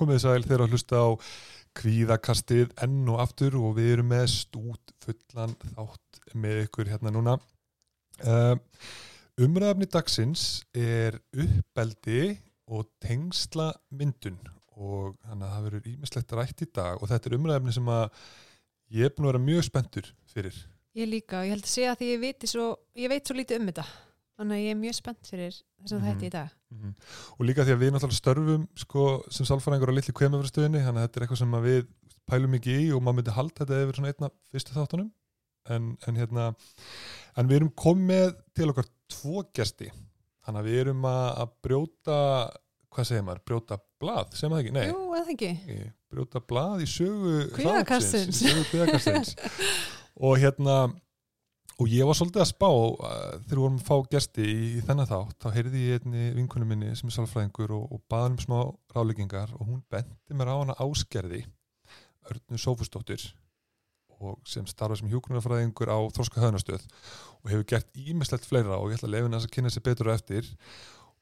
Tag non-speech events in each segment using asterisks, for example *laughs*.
komið sæl þegar að hlusta á kvíðakastið enn og aftur og við erum með stút fullan þátt með ykkur hérna núna. Uh, umræðafni dagsins er uppbeldi og tengsla myndun og þannig að það verður ímislegt rætt í dag og þetta er umræðafni sem að ég er búin að vera mjög spenntur fyrir. Ég líka og ég held að segja að ég, svo, ég veit svo lítið um þetta. Þannig að ég er mjög spennt fyrir þess að Mhm. þetta í dag. Mm -hmm. Og líka því að við náttúrulega störfum sko, sem sálfræðingur á litli kvemafræðstöðinni þannig að þetta er eitthvað sem við pælum ekki í og maður myndi halda þetta yfir svona einna fyrstu þáttunum en, en hérna en við erum komið til okkar tvo gesti þannig að við erum að, að brjóta hvað segir maður, brjóta blað sem það ekki, nei, Jú, eða ekki. brjóta blað í sögu Kvíðakastsins. þáttarins, í sögu kvíðakastins *laughs* og hérna og ég var svolítið að spá uh, þegar við vorum að fá gesti í, í þennan þátt þá heyrði ég einni vinkunum minni sem er sálfræðingur og, og baði um smá ráleggingar og hún benti mér á hana áskerði Örnu Sófustóttir og sem starfa sem hjúgrunarfræðingur á Þorska höfnastöð og hefur gert ímislegt fleira og ég ætla að lefa henni að kynna sér betur á eftir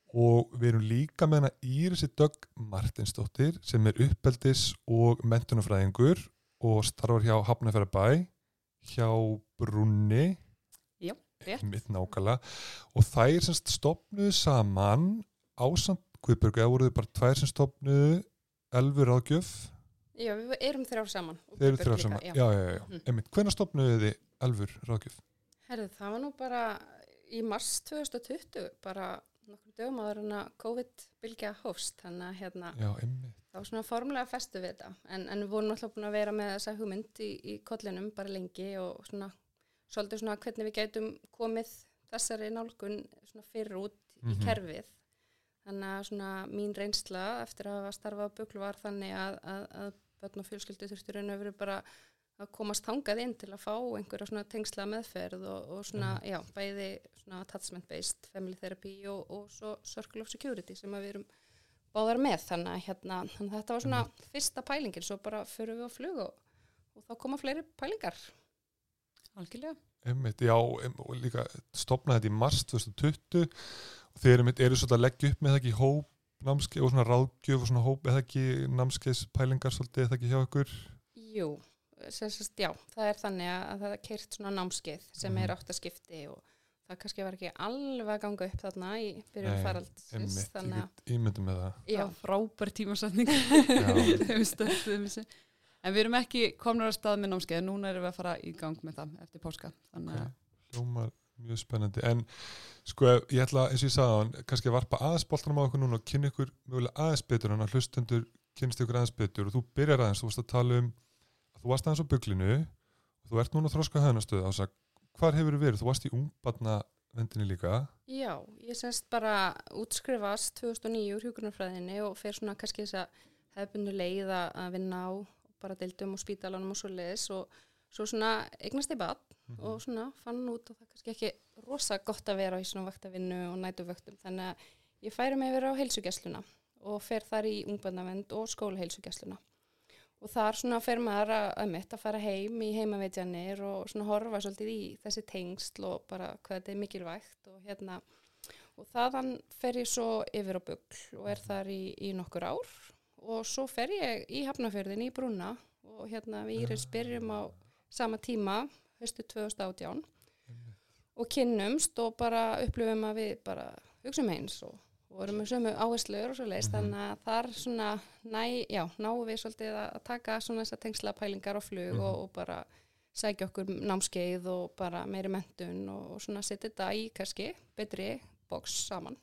og við erum líka með hana Írisi Dögg Martinsdóttir sem er uppeldis og mentunarfræðingur og starfar hjá Hafnafjörðabæ hjá Brunni. Mitt nákvæmlega og þær semst stopnuðu saman ásand Guðbjörg eða voruðu bara tvær sem stopnuðu Elfur ágjöf Já, við erum þrjár saman. þeir eru þrjár saman Já. já, já, já. Mm. Einmitt, hvenær stopnuðu þið Elfur ráðgjöf? Herðu, það var nú bara í mars 2020, bara nokkur dögum áður en að COVID-bylgja hófst, þannig að hérna, Já, það var svona formulega festu við þetta, en, en við vorum alltaf búin að vera með þessa hugmynd í, í kollinum bara lengi og svona, svolítið svona hvernig við gætum komið þessari nálgun svona fyrir út í Mhm. kerfið. Þannig að svona mín reynsla eftir að hafa starfað á buklu var þannig að, að, að börn og fjölskyldu þurftur raun og veru bara að komast þangað inn til að fá einhverja svona tengsla meðferð og, og svona, já, bæði svona attachment based family therapy og, og svo circle of security sem við erum báðar með þannig að hérna, þannig að þetta var svona fyrsta pælingin, svo bara förum við á flug og, og þá koma fleiri pælingar Algjörlega. Einmitt, já, og líka stopnaði þetta í mars 2020 og þeir eru, eru svolítið að leggja upp með það ekki hóp námskeið og svona ráðgjöf og svona hóp eða ekki námskeiðspælingar svolítið eða ekki hjá ykkur Jú, sagt, já, það er þannig að að það er keirt svona námskeið sem Mhm. er áttaskipti og það kannski var ekki alveg að ganga upp þarna í byrjun Nei, faraldsins, Einmitt, ég get ímyndum með það já, frábær tímasetning. *laughs* Já. Þegar við stöðum þessu. En við erum ekki komnar að stað með námskeið, núna erum við að fara í gang með það eftir páska. Þannig að, hljómar mjög spennandi. En sko ég ætla eins og ég sagði á hann kannski að varpa aðeins boltanum á okkur núna og kynna ykkur mögulega aðeins betur en að hlustendur kynst ykkur aðeins betur. Og þú byrjar aðeins, þú varst að tala um að þú varst aðeins á buglinu og þú ert núna að þróska höfnastöð á þess að hvar hefur verið, þú varst í ungbarna vendinni líka. Já, ég semst bara útskrifast 2009 úr hjúgrunarfræðinni og fer svona kannski þess að hefðbundu leið að vinna á bara deildum og spítalanum og svo leiðis og svo svona eignast ég bad Mhm. og svona fann út og það er kannski ekki rosa gott að vera í svona vaktavinnu og nætuvöktum þannig að ég færi mig yfir á heilsugjæsluna og fer þar í ungbarnavend og skólaheilsugjæsluna og þar svona fer maður að, að mitt að fara heim í heimaveitjanir og svona horfa svolítið í þessi tengsl og bara hvað þetta er mikilvægt og hérna. Og þaðan fer ég svo yfir á bugl og er þar í, í nokkur ár og svo fer ég í Hafnafjörðin í Brúna og hérna við Íris byrjum á sama tíma, höstu 2018 og kynnumst og bara upplifum að við bara hugsaum eins og, og erum með sömu áherslur og svo leist, Mhm. þannig að þar svona, næ, já, náum við svolítið að taka svona þessar tengsla pælingar á flug Mhm. og, og bara sækja okkur námskeið og bara meiri mentun og, og svona setja þetta í kannski betri boks saman.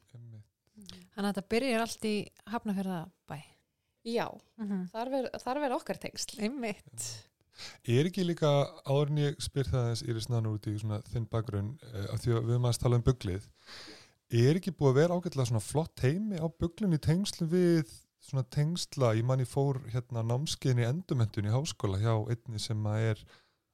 Þannig að þetta byrjar allt í Hafnafjörðabæ. Já, Mm -hmm. þar verð þar verð okkar tengsl. Einmitt. Er ekki líka áður en ég spyr það eins Íris Nann út í svona þinn bakgrunn uh, af því að við að tala um buglið er ekki búið að vera ágætlega svona flott heimi á buglun í tengslu við svona tengsla, ég manni fór hérna námskeiðin í endumendun í háskóla hjá einni sem að er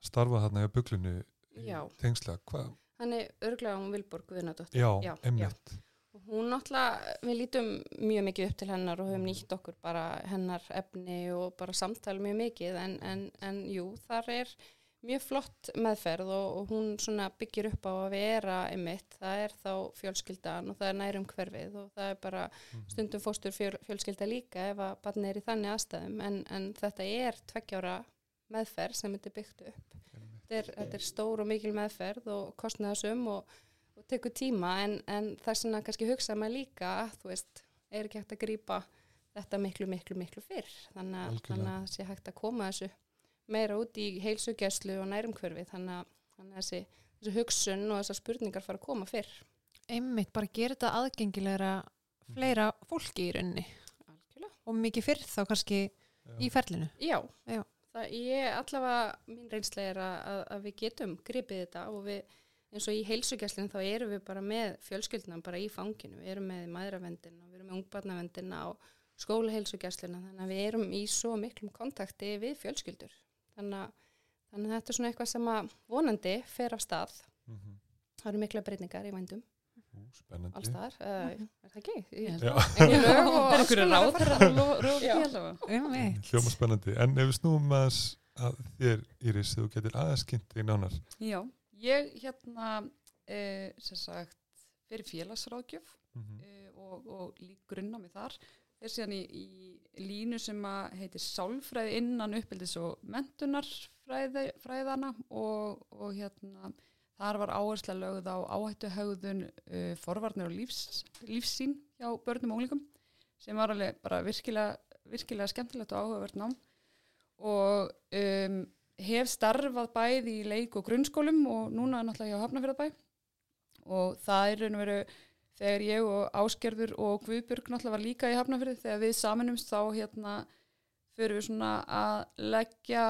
starfað þarna hjá buglunu Já. tengsla, hvað? Þannig örglega hún Vilborg Guðnadóttir. Já, Já, emmitt Og Hún náttúrulega, við lítum mjög mikið upp til hennar og höfum nýtt okkur bara hennar efni og bara samtala mjög mikið en, en, en jú, þar er mjög flott meðferð og, og hún svona byggir upp á að vera einmitt, það er þá fjölskyldan og það er nærum hverfið og það er bara Mhm. stundum fóstur fjöl, fjölskylda líka ef að barni er í þannig aðstæðum en, en þetta er tveggjára meðferð sem þetta er byggt upp. Þetta er, þetta er stór og mikil meðferð og kostnaðasum og tekur tíma en, en er svona kannski hugsa maður líka að þú veist, er ekki hægt að grípa þetta miklu, miklu, miklu fyrr? Þannig, að- þannig að það sé hægt að koma þessu meira út í heilsugjæslu og nærumhverfi þannig að, þannig að þessi, þessi hugsun og þessar spurningar fara að koma fyrr. Einmitt bara gera þetta aðgengilegra fleira fólki í rauninni. Algjörlega. og mikið fyrr þá kannski í ferlinu. Já, Já. Það, ég allavega, mín reynsla er að, að, að við getum gripið þetta og við, eins og í heilsugjæslinn þá erum við bara með fjölskylduna bara í fanginu, við erum með maðuravendina, við erum með ungbarnavendina og skólaheilsugjæsluna, þannig að við erum í svo miklum kontakti við fjölskyldur. Þannig að, þannig að þetta er svona eitthvað sem að vonandi fer af stað. Mhm. Það eru mikla breytingar í vændum, Spennandi. alls staðar, uh, er það ekki? Ég held Já. Engin lög *laughs* og Það er einhverju að Einmitt. Hljóma spennandi. En ef við snúum að þér, Íris, þú getur aðeins kynnt þig nánar. Já, ég hérna eh, sem sagt fyrir félagsráðgjöf Mhm. eh, og, og lík grunnámi þar er síðan í, í línu sem að heitir sálfræði innan uppbyldis og mentunarfræðana og, og hérna þar var áhersla lögð á áhættu högðun uh, forvarnir og lífs, lífsín hjá börnum og unglingum sem var alveg bara virkilega, virkilega skemmtilegt og áhugavert nám og um, hef starfað bæði í leik og grunnskólum og núna náttúrulega hjá Hafnafjörðabæ og það er raun og veru þegar ég og Ásgerður og Guðbjörg náttúrulega var líka í Hafnafjörði þegar við saminumst þá hérna fyrir við svona að leggja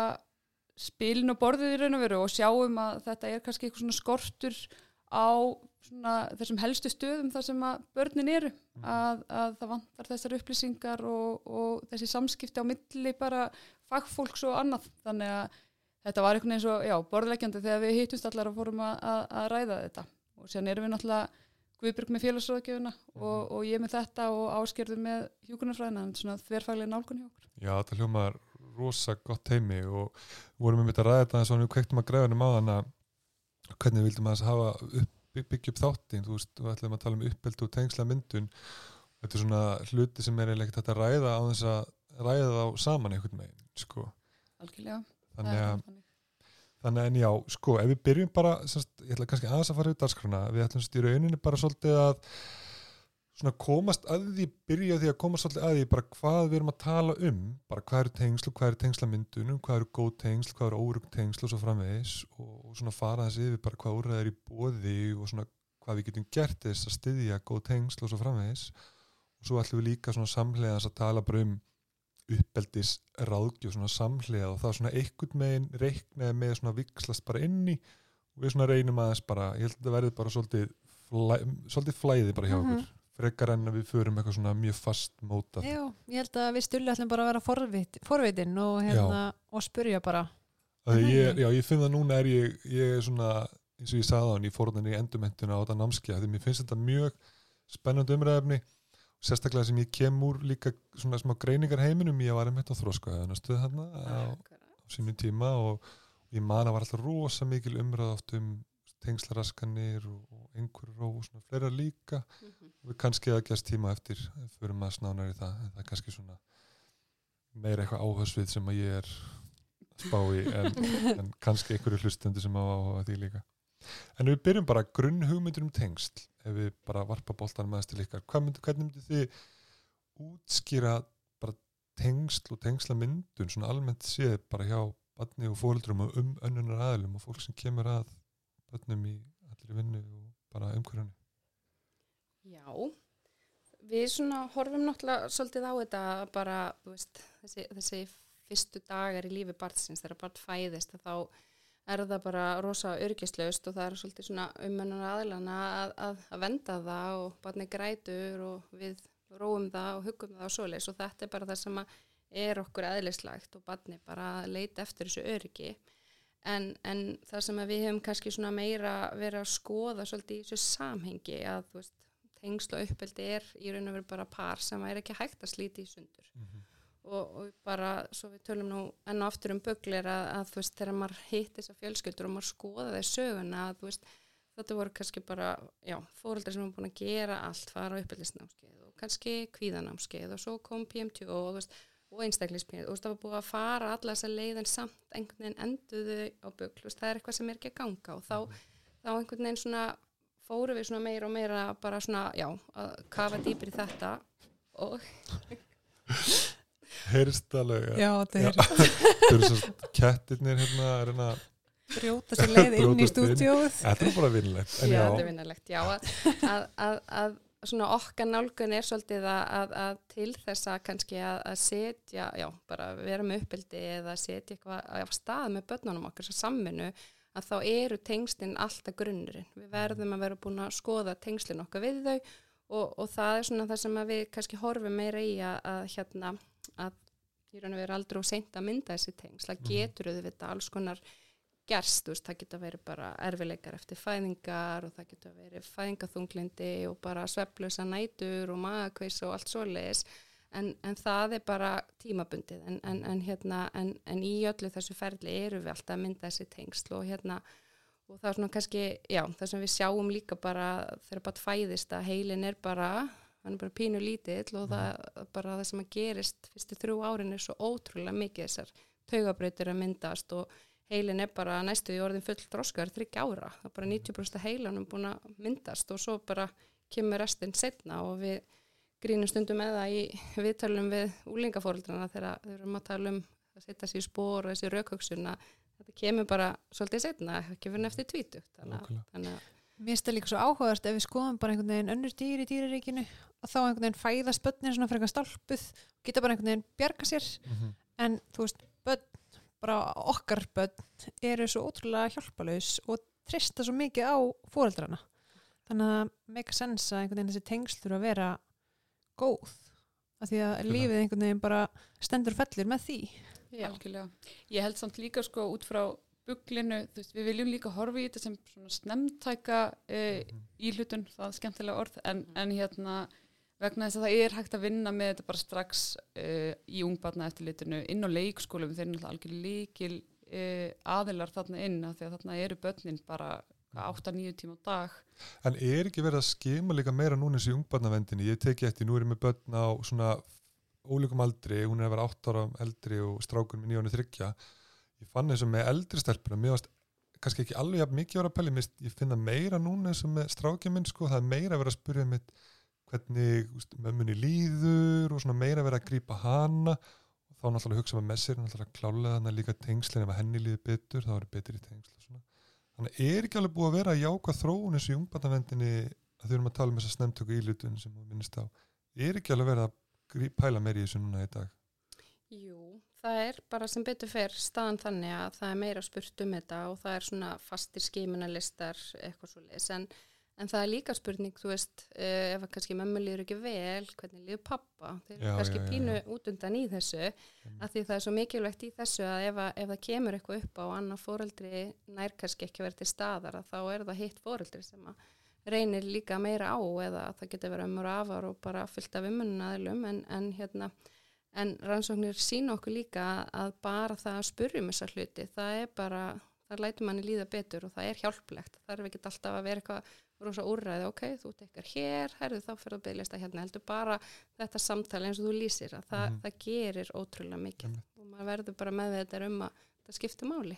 spilin og borðið í raun og veru og sjáum að þetta er kannski eitthvað svona skortur á svona þessum helstu stöðum þar sem að börnin eru. Að, að það vantar þessar upplýsingar og, og þessi samskipti á milli bara fagfólks og annað. Þannig að þetta var einhvern veginn svo, já, borðleggjandi þegar við hittumst allar og fórum að, að, að ræða þetta. Og sér erum við náttúrulega Guðbjörg með félagsróðgjöfuna og, og ég með þetta og áskerður með hjúkunarfræðina en svona þverfaglega nálgun hjá okkur. Já, þetta hljómaður rosa gott heimi og við vorum um þetta að ræða þetta eins og við kvektum að græðunum á þann að hvernig vildum að hafa upp, byggja upp þáttin, þú veist, við ætlum að tala um uppbeldu og tengsla myndun. Þetta er svona hluti sem er ekkert að ræða á þess að ræða þá saman einhvern veginn, sko. Algjörlega þannig að, þannig. en já, sko, ef við byrjum bara semst, ég ætla kannski aðeins að fara út dagskrana við ætlum semst í rauninni bara svolítið að svona komast að því byrja því að komast svolítið að því bara hvað við erum að tala um. Bara hvað eru tengsl og hvað eru tengslamyndunum hvað eru góð tengsl, hvað eru órug tengsl og svo framvegis. Og, og svona fara þessi yfir bara hvað úrræð er í bóði og svona hvað við getum gert þess að styðja góð tengsl og svo framvegis. Og svo ætlum við líka svona samhlega að tala bara um uppeldis ráðgjöf svona samhlega og það svona einhvern megin reiknaði með svona vikslast bara inn í og við svona reynum aðeins bara ég held að þetta verði bara svolítið, flæ, svolítið flæði bara hjá okkur frekar en að við förum eitthvað svona mjög fast mótað. Já, ég held að við stulli ætlum bara að vera forvit, forvitin og, hérna, og spurja bara. Ég, já, ég finn það núna er ég, ég er svona, eins og ég sagði á hann, ég fór þannig í endurmentuna á þetta námskeið, því mér finnst þetta mjög spennandi umræðefni, sérstaklega sem ég kem úr líka svona smá greiningar heiminum, ég var einmitt á þróskaðan stöð þarna á, á sínum tíma og ég man að var alltaf rosa mikil umræð oft um tengslaraskanir og, og einhverjur og svona fleira líka. Mhm. og við kannski að gæst tíma eftir fyrir maður snánar í það, en það er kannski svona meira eitthvað áhersvið sem að ég er að spá í en, *laughs* en kannski einhverju hlustendur sem á því líka en við byrjum bara grunn hugmyndur um tengsl ef við bara varpa til ykkar Hvað myndi, hvernig myndi þið útskýra bara tengsl og tengslamyndun svona almennt séð bara hjá barni og fóreldrum og um önnunar aðlum og fólk sem kemur að börnum í allir vinnu og bara umhverjunni Já, við svona horfum náttúrulega svolítið á þetta bara, veist, þessi, þessi fyrstu dagar í lífi barnsins þegar barn fæðist þá er það bara rosa örgislaust og það er svolítið svona umönnunar aðlana að, að, að venda það og barni grætur og við róum það og hugum það og svoleiðis og þetta er bara það sem er okkur eðlislagt og barni bara leita eftir þessu örgi en, en það sem við hefum kannski svona meira verið að skoða svolítið í þessu samhengi að veist tengsl og uppeldi er í raun og veru bara par sem er ekki hægt að slíti í sundur og, og bara svo við tölum nú enn og aftur um buglir að, að þú veist þegar maður hitt þessar fjölskyldur og maður skoða þeir söguna að þú veist þetta voru kannski bara, já, fóreldrar sem var búin að gera allt, fara á uppbygglisnámskeið og kannski kvíðanámskeið og svo kom PMT og, þú veist, og einstaklingsmið og það var búið að fara alla þessa leið en samt einhvern veginn enduðu á bugl, það er eitthvað sem er ekki að ganga og þá, þá einhvern veginn svona fóru við svona meira og meira bara svona, já, að kafa dýpir í þetta og *laughs* heyrst alveg Já, þetta er *laughs* Þau eru svo kettirnir hérna að reyna að brjóta sér leið inn í stúdíóð Þetta er bara vinnlegt En já, já, þetta er vinnarlegt, já að, að, að, að svona okkar nálgun er svolítið að, að, að til þess að kannski að, að setja, já, bara vera með uppbyldi eða setja eitthvað af stað með börnunum okkar, svo samminu að þá eru tengslinn alltaf grunnurinn. Við verðum að vera búin að skoða tengslinn okkar við þau og, og það er svona það sem að við kannski horfum meira í að, að hérna, að í raun og veru aldrei og seint að mynda þessi tengsl, það Mhm. getur auðvitað alls konar gerst, veist, það geta verið bara erfileikar eftir fæðingar og það geta verið fæðingaþunglindi og bara sveflösa nætur og magakveis og allt svoleiðis. En, en það er bara tímabundið. En, en, en, hérna, en, en í öllu þessu ferli eru við alltaf að mynda þessi tengsl og hérna og það er svona kannski, já, það sem við sjáum líka bara þegar bara fæðist að heilin er bara, hann er bara pínu lítill og það bara það sem að gerist fyrstu þrjú árin er svo ótrúlega mikið þessar taugabrautir að myndast og heilin er bara næstu í orðin full droskar þryggja ára, það er bara 90% af heilanum búin að myndast og svo bara kemur restinn setna og við grínum stundum með það í viðtalum við úlingafóreldrana þegar við erum að tala um að setja sér í spór og þessi raukhugsun að þetta kemur bara svolítið setna, ekki fyrir eftir tvítu þannig að Mér finnst það líka svo áhugavert ef við skoðum bara einhvern veginn önnur dýr í dýraríkinu og þá einhvern veginn fæðast börnin svona fyrir eitthvað stálpuð geta bara einhvern veginn bjarga sér Mhm. en þú veist, börn, bara okkar börn eru svo ótrúlega hjálpalaus og trista svo mikið á fóreldrana þannig að það make sense að einhvern veginn þessi tengsl þurfa að vera góð af því að Algjörlega. lífið einhvern veginn bara stendur og fellir með því já, Algjörlega. Ég held samt líka sko út frá buglinu, þú veist, við viljum líka horfa í þetta sem svona snemtæka e, íhlutun, það er skemmtilega orð, en, en hérna vegna þess að það er hægt að vinna með þetta bara strax e, í ungbarna eftirlitinu inn á leikskólum, þeir eru náttúrulega algjör líkil e, aðilar þarna inn af því að þarna eru börnin bara 8-9 tíma á dag. En er ekki verið að skema líka meira núna þessi ungbarnavendinni? Ég teki eftir, nú er ég með börn á svona ólíkum aldri, hún er að vera 8 ára eldri og strákur með 9 þryggja. Ég fann eins og með eldri stelpuna, mér varst kannski ekki alveg jafn mikið ára pæli, ég finna meira núna eins og með strákið minn, sko, það er meira að vera að spyrja mitt hvernig úst, mömmunni líður og svona meira að vera að grípa hana og þá náttúrulega hugsa með sér, náttúrulega klálega þannig líka tengslinn, ef að henni líður betur, þá er betri tengsl og svona. Þannig er ekki alveg búið að vera að jáka þróun eins og í ungbarnavendinni að þau erum að tala um þessa snemtöku ílutun sem þú minnist á. Er ekki alveg verið að pæla meir í þessu núna í dag? Jú, það er bara sem betur fer staðan þannig að það er meira spurt um þetta og það er svona fastir skimunarlistar eitthvað svo leis en, en það er líka spurning, þú veist, uh, ef að kannski mömmu líður ekki vel, hvernig líður pappa þeir Já, kannski já, pínu já. út undan í þessu af því það er svo mikilvægt í þessu að ef, að, ef það kemur eitthvað upp á annar fóreldri nær kannski ekki vera til staðar að þá er það hitt fóreldri sem að reynir líka meira á eða að það getur verið ömmur og afar og bara fyllt af ummunaðilum en, rannsóknir sína okkur líka að bara það að spurjum þessar hluti það er bara, það lætur manni líða betur og það er hjálplegt, það er ekki alltaf að vera eitthvað rosa úrræði, ok, þú tekkar hér, herðu þá fyrir að bygglista hérna heldur bara þetta samtali eins og þú lýsir að það, Mhm. það gerir ótrúlega mikið Einmitt. og maður verður bara með þetta um að það skiptir máli.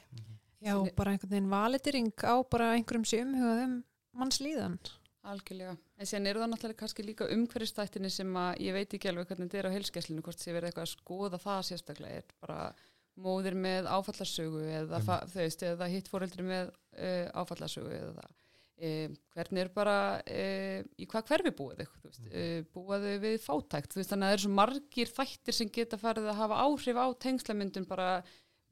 Já, Þannig- bara einhvern veginn validering á bara einhverjum sem umhugað um manns líðan Algjörlega. En síðan eru það náttúrulega kannski líka umhverfistættinni sem að ég veit ekki alveg hvernig þetta er á heilskesslinu, hvort sé verið eitthvað að skoða það sérstaklega, er bara móðir með áfallarsögu eða, fa- þú veist, eða hitt fóreldri með uh, áfallarsögu eða uh, hvernig er bara uh, í hvað hverfi búið þau, þú veist, uh, búið þau við fátækt, þú veist, þannig að það eru svo margir þættir sem geta farið að hafa áhrif á tengslamyndun bara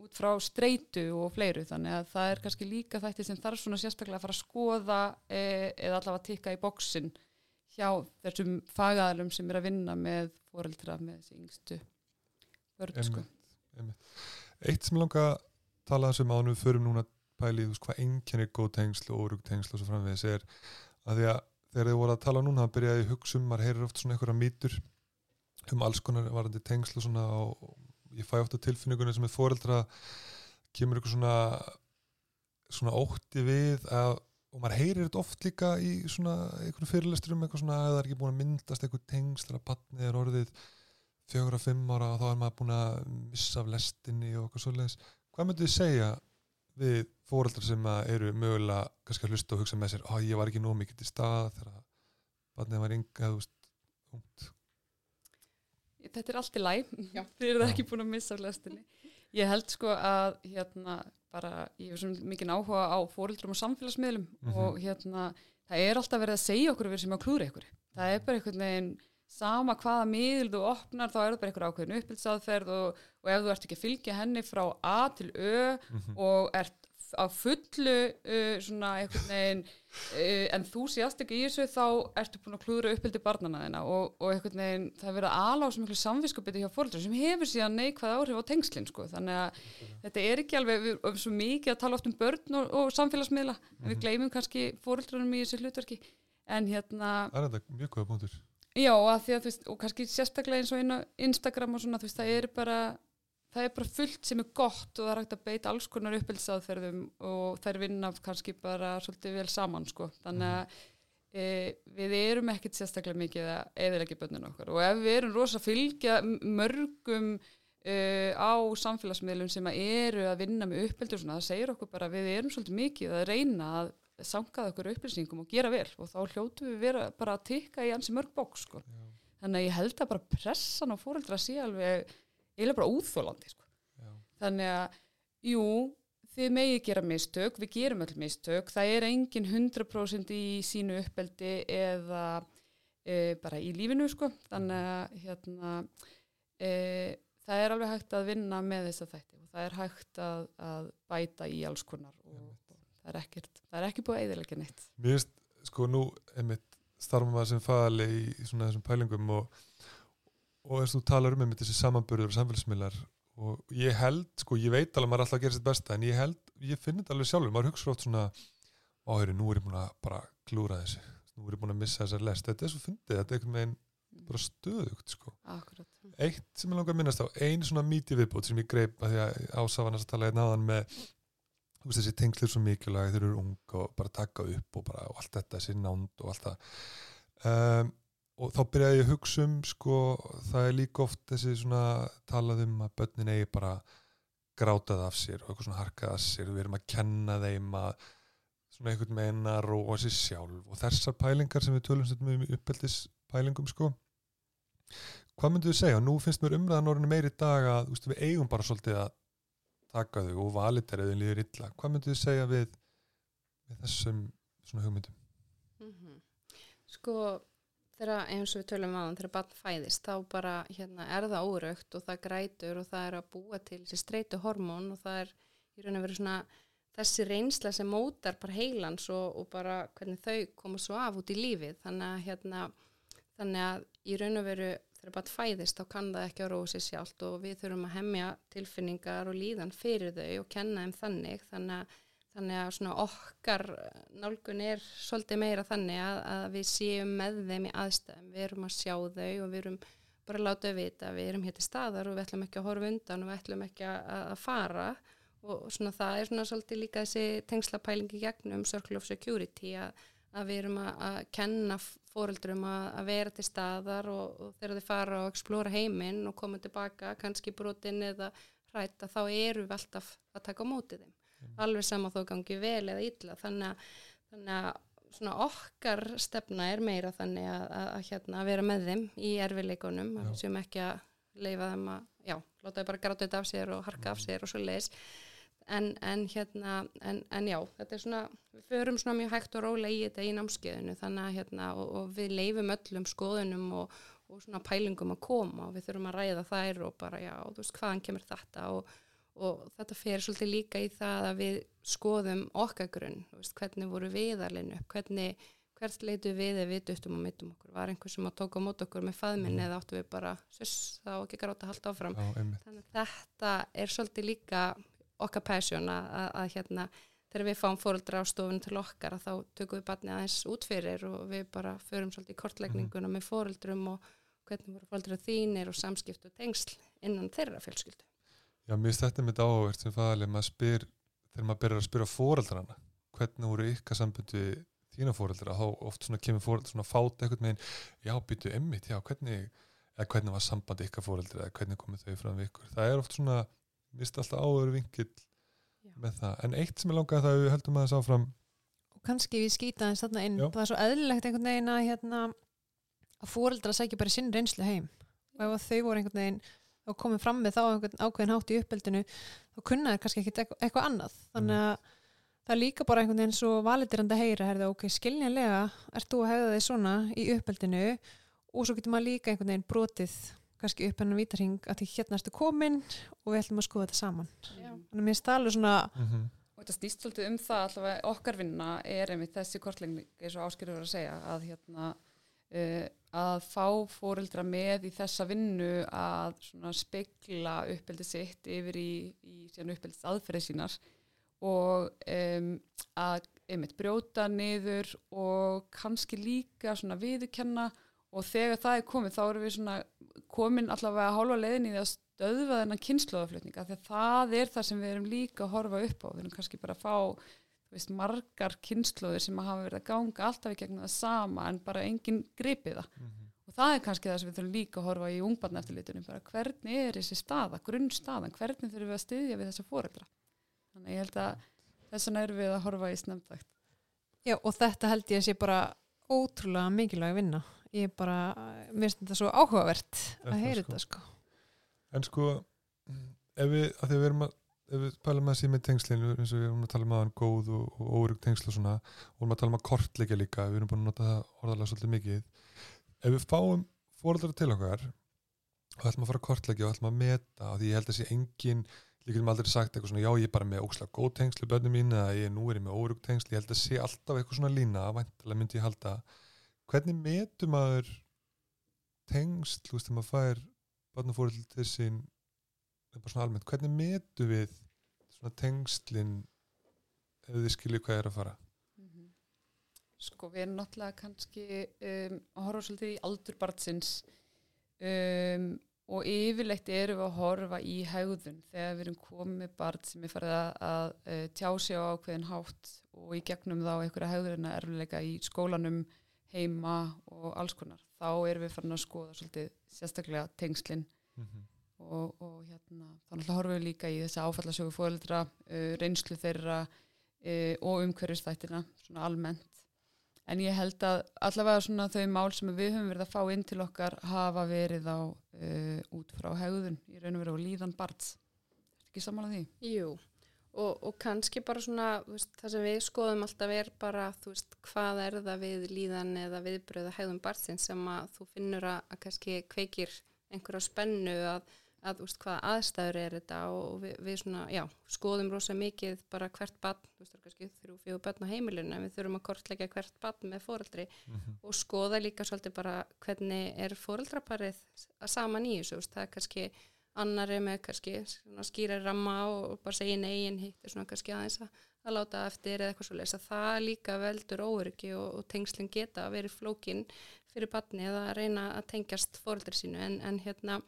út frá streitu og fleiru þannig að það er kannski líka þætti sem þarf svona sérstaklega að fara að skoða e, eða allavega að tikka í bóksin hjá þessum fagaðalum sem er að vinna með foreldra með þessi yngstu einmitt. Eitt sem langa að tala þessum ánum við förum núna að pæli þú veist hvað einkennir góð tengsl og órug tengsl og svo framvegis er að því að þegar þið voru að tala núna það byrjaði að hugsa um, maður heyrir oft svona einhverja mýtur um alls konar varandi tengsl og svona og ég fæ ofta tilfinningunni sem er foreldra kemur eitthvað svona svona ótti við að og maður heyrir þetta oft líka í svona einhvern fyrirlesturum eitthvað svona að það er ekki búin að myndast eitthvað tengsl þegar batnið er orðið fjögur að fimm ára og þá er maður búin að missa af lestinni og eitthvað svoleiðis. Hvað myndu þið segja við fóreldrar sem að eru mögulega kannski að hlusta og hugsa með sér að ég var ekki nóg mikið til stað þegar batnið var ynga eða þú veist ungt Þetta er allt í Já. *laughs* þið eru ekki búin að missa af lestinni. Ég held sko að hérna bara, ég hef svona mikið áhuga á fóreldrum og samfélagsmiðlum Mhm. og hérna, það er alltaf verið að segja okkur við sem að klúra ykkur. Það er bara einhvern veginn sama hvaða miðl þú opnar þá er það bara einhver ákveðin uppbylsaðferð og, og ef þú ert ekki að fylgja henni frá A til Ö Mhm. og ert á fullu uh, svona einhvern veginn uh, en þú sést ekki í þessu þá ertu búin að klúðra uppbyldi barnana þina og, og einhvern veginn það er verið að ala á svo miklu samviskupiti hjá fóröldur sem hefur síðan neikvæð áhrif á tengslinn sko. þannig að þetta er ekki alveg við erum svo mikið að tala oft um börn og, og samfélagsmiðla en við gleymum kannski fóreldrunum í þessu hlutverki. En hérna Það er þetta mjög góða punktur Já, að því að þú veist, og kannski sérstaklega eins og inn á Instagram og svona, þú veist, það er bara það er bara fullt sem er gott og það er hægt að beita alls konar uppbylsaðferðum og þær vinna kannski bara svolítið vel saman, sko, þannig að e, við erum ekkit sérstaklega mikið að eðilegja bönnun okkar. Og ef við erum rosa fylgja mörgum e, á samfélagsmiðlum sem að eru að vinna með og svona, það segir okkur bara við erum svolítið mikið að reyna að sangaða okkur upplýsingum og gera vel. Og þá hljótu við vera bara að tikka í ansi mörg bóks sko. þannig að ég held að bara pressan á fóreldra sé alveg eiginlega bara úþólandi sko. Þannig að jú, þið megi gera mistök við gerum öll mistök, það er engin 100% í sínu uppeldi eða e, bara í lífinu sko, þannig að hérna e, það er alveg hægt að vinna með þess að þætti og það er hægt að, að bæta í alls konar og, og það er ekkert, það er ekki búið að eðilegja neitt. Mér finnst, sko, nú einmitt starfum maður sem fæðali í, í svona þessum pælingum og, og eins og þú talar um þessi samanburður og samfélagsmiðlar og ég held, sko, ég veit alveg að maður er alltaf að gera sitt besta en ég held, ég finn þetta alveg sjálfur. Maður hugsa oft svona, áhöru, nú er ég búin að bara klúra þessu, nú er ég búin að missa þessar lest, þetta er svo fyndið, þetta er einhvern veginn bara stöðugt, sko. Akkurat. eitt sem ég langar að minnast á ein svona míti viðbót sem ég greip að því að ásafannast að tala einn áðan með þú veist, þessi tengsl er svo mikilvæg þeir eru ung og bara taka upp og, bara, og allt þetta, þessi nánd og allt það. Um, og þá byrjaði ég að hugsa um sko, það er líka oft þessi svona talað um að börnin eigi bara grátað af sér og eitthvað svona harkað af sér við erum að kenna þeim að svona einhvern veginn að róa sér sjálf og þessar pælingar sem við tölum stundum um uppeldispælingum sko hvað myndu þið segja? Nú finnst mér umræðan orðinu meiri dag að þú veist, við eigum bara svolítið að taka þau og valita eða líður illa. Hvað myndu þið segja við, við þessum svona hugmyndum? Mhm. Sko, þegar eins og við tölum á þegar barn fæðist, þá bara hérna, er það óraugt og það grætur og það er að búa til þessi streitu hormón og það er í raun og veru svona þessi reynsla sem mótar bara heilans og, og bara hvernig þau koma svo af út í lífið. Þannig að, hérna, þannig að í raun og veru þegar barn fæðist þá kann það ekki róa sér sjálft og við þurfum að hemja tilfinningar og líðan fyrir þau og kenna þeim þannig. Þannig að Þannig að svona okkar nálgun er svolítið meira þannig að, að við séum með þeim í aðstæðum, við erum að sjá þau og við erum bara að láta þau vita, við erum hér til staðar og við ætlum ekki að horfa undan og við ætlum ekki að, að fara. Og svona það er svona svolítið líka þessi tengslapælingi gegnum Circle of Security að, að við erum að, að kenna fóreldrum að, að vera til staðar og, og þegar þau fara og explora heiminn og koma tilbaka, kannski brotin eða hrætta, þá eru við alltaf að taka á móti þeim alveg sama þó gangi vel eða illa. Þannig að, þannig að svona okkar stefna er meira þannig að, að, að hérna, vera með þeim í erfileikunum, séum ekki að leifa þeim að, já, láta þau bara gráta þetta af sér og harka af sér og svo leiðis en, en hérna, en, en já þetta er svona, við förum svona mjög hægt og rólega í þetta í námskeiðinu. Þannig að hérna, og, og við leifum öllum skoðunum og, og svona pælingum að koma og við þurfum að ræða þær og bara, já, þú veist, hvaðan kemur þetta og og þetta fer svolítið líka í það að við skoðum okkar grunn, veist, hvernig voru við að leina upp, hvernig, hvert leitu við ef við duttum og mittum okkur, var einhver sem að tóka mót okkur með faðminn Mhm. eða áttu við bara, suss, þá ekki gráta að halda áfram. Já. Þannig að þetta er svolítið líka okkar passion að, að, að hérna, þegar við fáum fóruldra á stofun til okkar að þá tökum við barnið aðeins út fyrir og við bara förum svolítið í kortlegninguna með fóruldrum og hvernig voru fólkdra þínir og samskipt og tengsl innan þeirra fjölskyldu. Já, mér þetta mitt áhugavert sem fæðaleg maður spyr, þegar maður byrjar að spyrja fóreldrana, hvernig voru ykkar sambund við þína fóreldra, þá oft svona kemur fóreldra svona fáta eitthvað með já, býtu emmitt, já, hvernig eða hvernig var samband ykkar fóreldra eða hvernig komið þau fram við ykkur, það er oft svona finnst alltaf áður vinkill Já. með það, en eitt sem ég langaði það að við höldum aðeins áfram, og kannski við skýta þess þarna inn. Já. það er svo eðlilegt einhvern veginn að hérna, að fóreldra sækja bara sinn reynslu heim. Og ef að þau voru einhvern veginn og komið fram með þá einhvern ákveðin hátt í uppeldinu þá kunna þeir kannski ekkit eitthvað, eitthvað annað. Þannig að það er líka bara einhvern veginn svo validirandi að heyra, herði, ok, skiljanlega ert þú að hegða þig svona í uppeldinu og svo getur maður líka einhvern veginn brotið kannski upp hennar vítarhing að því hérna ertu komin og við ætlum að skoða þetta saman. Já. þannig að mér alveg svona mm Og þetta snýst svolítið um það allavega okkar vinna er einmitt þessi kortlegning eins og áskilur að segja að hérna uh, að fá fóreldra með í þessa vinnu að spekla uppeldi sitt yfir í, í uppeldis aðferði sínar og um, að einmitt brjóta niður og kannski líka svona viðurkenna og þegar það er komið þá erum við komin allavega hálfa leiðin í að stöðva þennan kynnslóðaflutninga að það er það sem við erum líka að horfa upp á. Við erum kannski bara að fá veist, margar kynnslóðir sem að hafa verið að ganga alltaf í gegnum það sama en bara enginn gripið það og það er kannski það sem við þurfum líka að horfa í ungbarn eftirlitunum bara hvernig er þessi staða, grunnstaðan hvernig þurfum við að styðja við þessa fóreldra þannig ég held að þess vegna erum við að horfa í snemntakt Já, og þetta held ég að sé bara ótrúlega mikilvæg vinna. Ég er bara, mér finnst þetta svo áhugavert Er að heyra sko? þetta sko. en sko ef við, að því að við erum að ef við pælum að síðan með tengslinu eins og við erum að tala um aðan góð og, og órug tengsl og svona og við erum að tala um að kortleika líka við erum búin að nota það orðalega svolítið mikið. Ef við fáum fóreldrar til okkar og ætlum að fara að kortleika og ætlum að meta og því ég held að sé engin líka sem aldrei sagt eitthvað svona já ég er bara með ókslega góð tengsl í börnum mín eða ég nú er ég með órug tengsl. Ég held að sé alltaf eitthvað svona lína væntalega myndi bara svona almennt, hvernig metu við svona tengslin ef þið skiljið hvað er að fara Sko við erum náttúrulega kannski um, að horfa svolítið í aldur barnsins um, og yfirleitt erum við að horfa í hegðun þegar við erum komið með barn sem er farið að, að uh, tjá sig á ákveðin hátt og í gegnum þá einhverja hegðurina erfilega í skólanum heima og alls konar. Þá erum við farin að skoða svolítið sérstaklega tengslinn mm -hmm. Og, og hérna, þá náttúrulega horfum við líka í þessi áfallasögu fóreldra, uh, reynslu þeirra uh, og umhverfistættina svona almennt. En ég held að allavega svona þau mál sem við höfum verið að fá inn til okkar hafa verið á uh, út frá hegðun í raun og veru og líðan barns. Ekki samanlega því? Jú, og, og kannski bara svona, veist, það sem við skoðum alltaf er bara, veist, hvað er það við líðan eða viðbröða hægðum barnsins sem að þú finnur að, að kannski kveikir einhverja spennu að, að þú veist, hvaða aðstæður er þetta og við, við svona, já, skoðum rosa mikið bara hvert barn, þú veist, er kannski þrjú, fjögur barn á heimilinu, en við þurfum að kortleggja hvert barn með foreldri og skoða líka svolítið bara hvernig er foreldraparið að saman í þessu, það er kannski annari með kannski skýra ramma og bara segja nei en hitt er svona kannski aðeins að, að láta eftir eða eitthvað svo lesa. Það líka veldur óöryggi og, og tengslinn geta að verið flókin fyrir batni eða að reyna að tengjast fóreldri sínu en, en hérna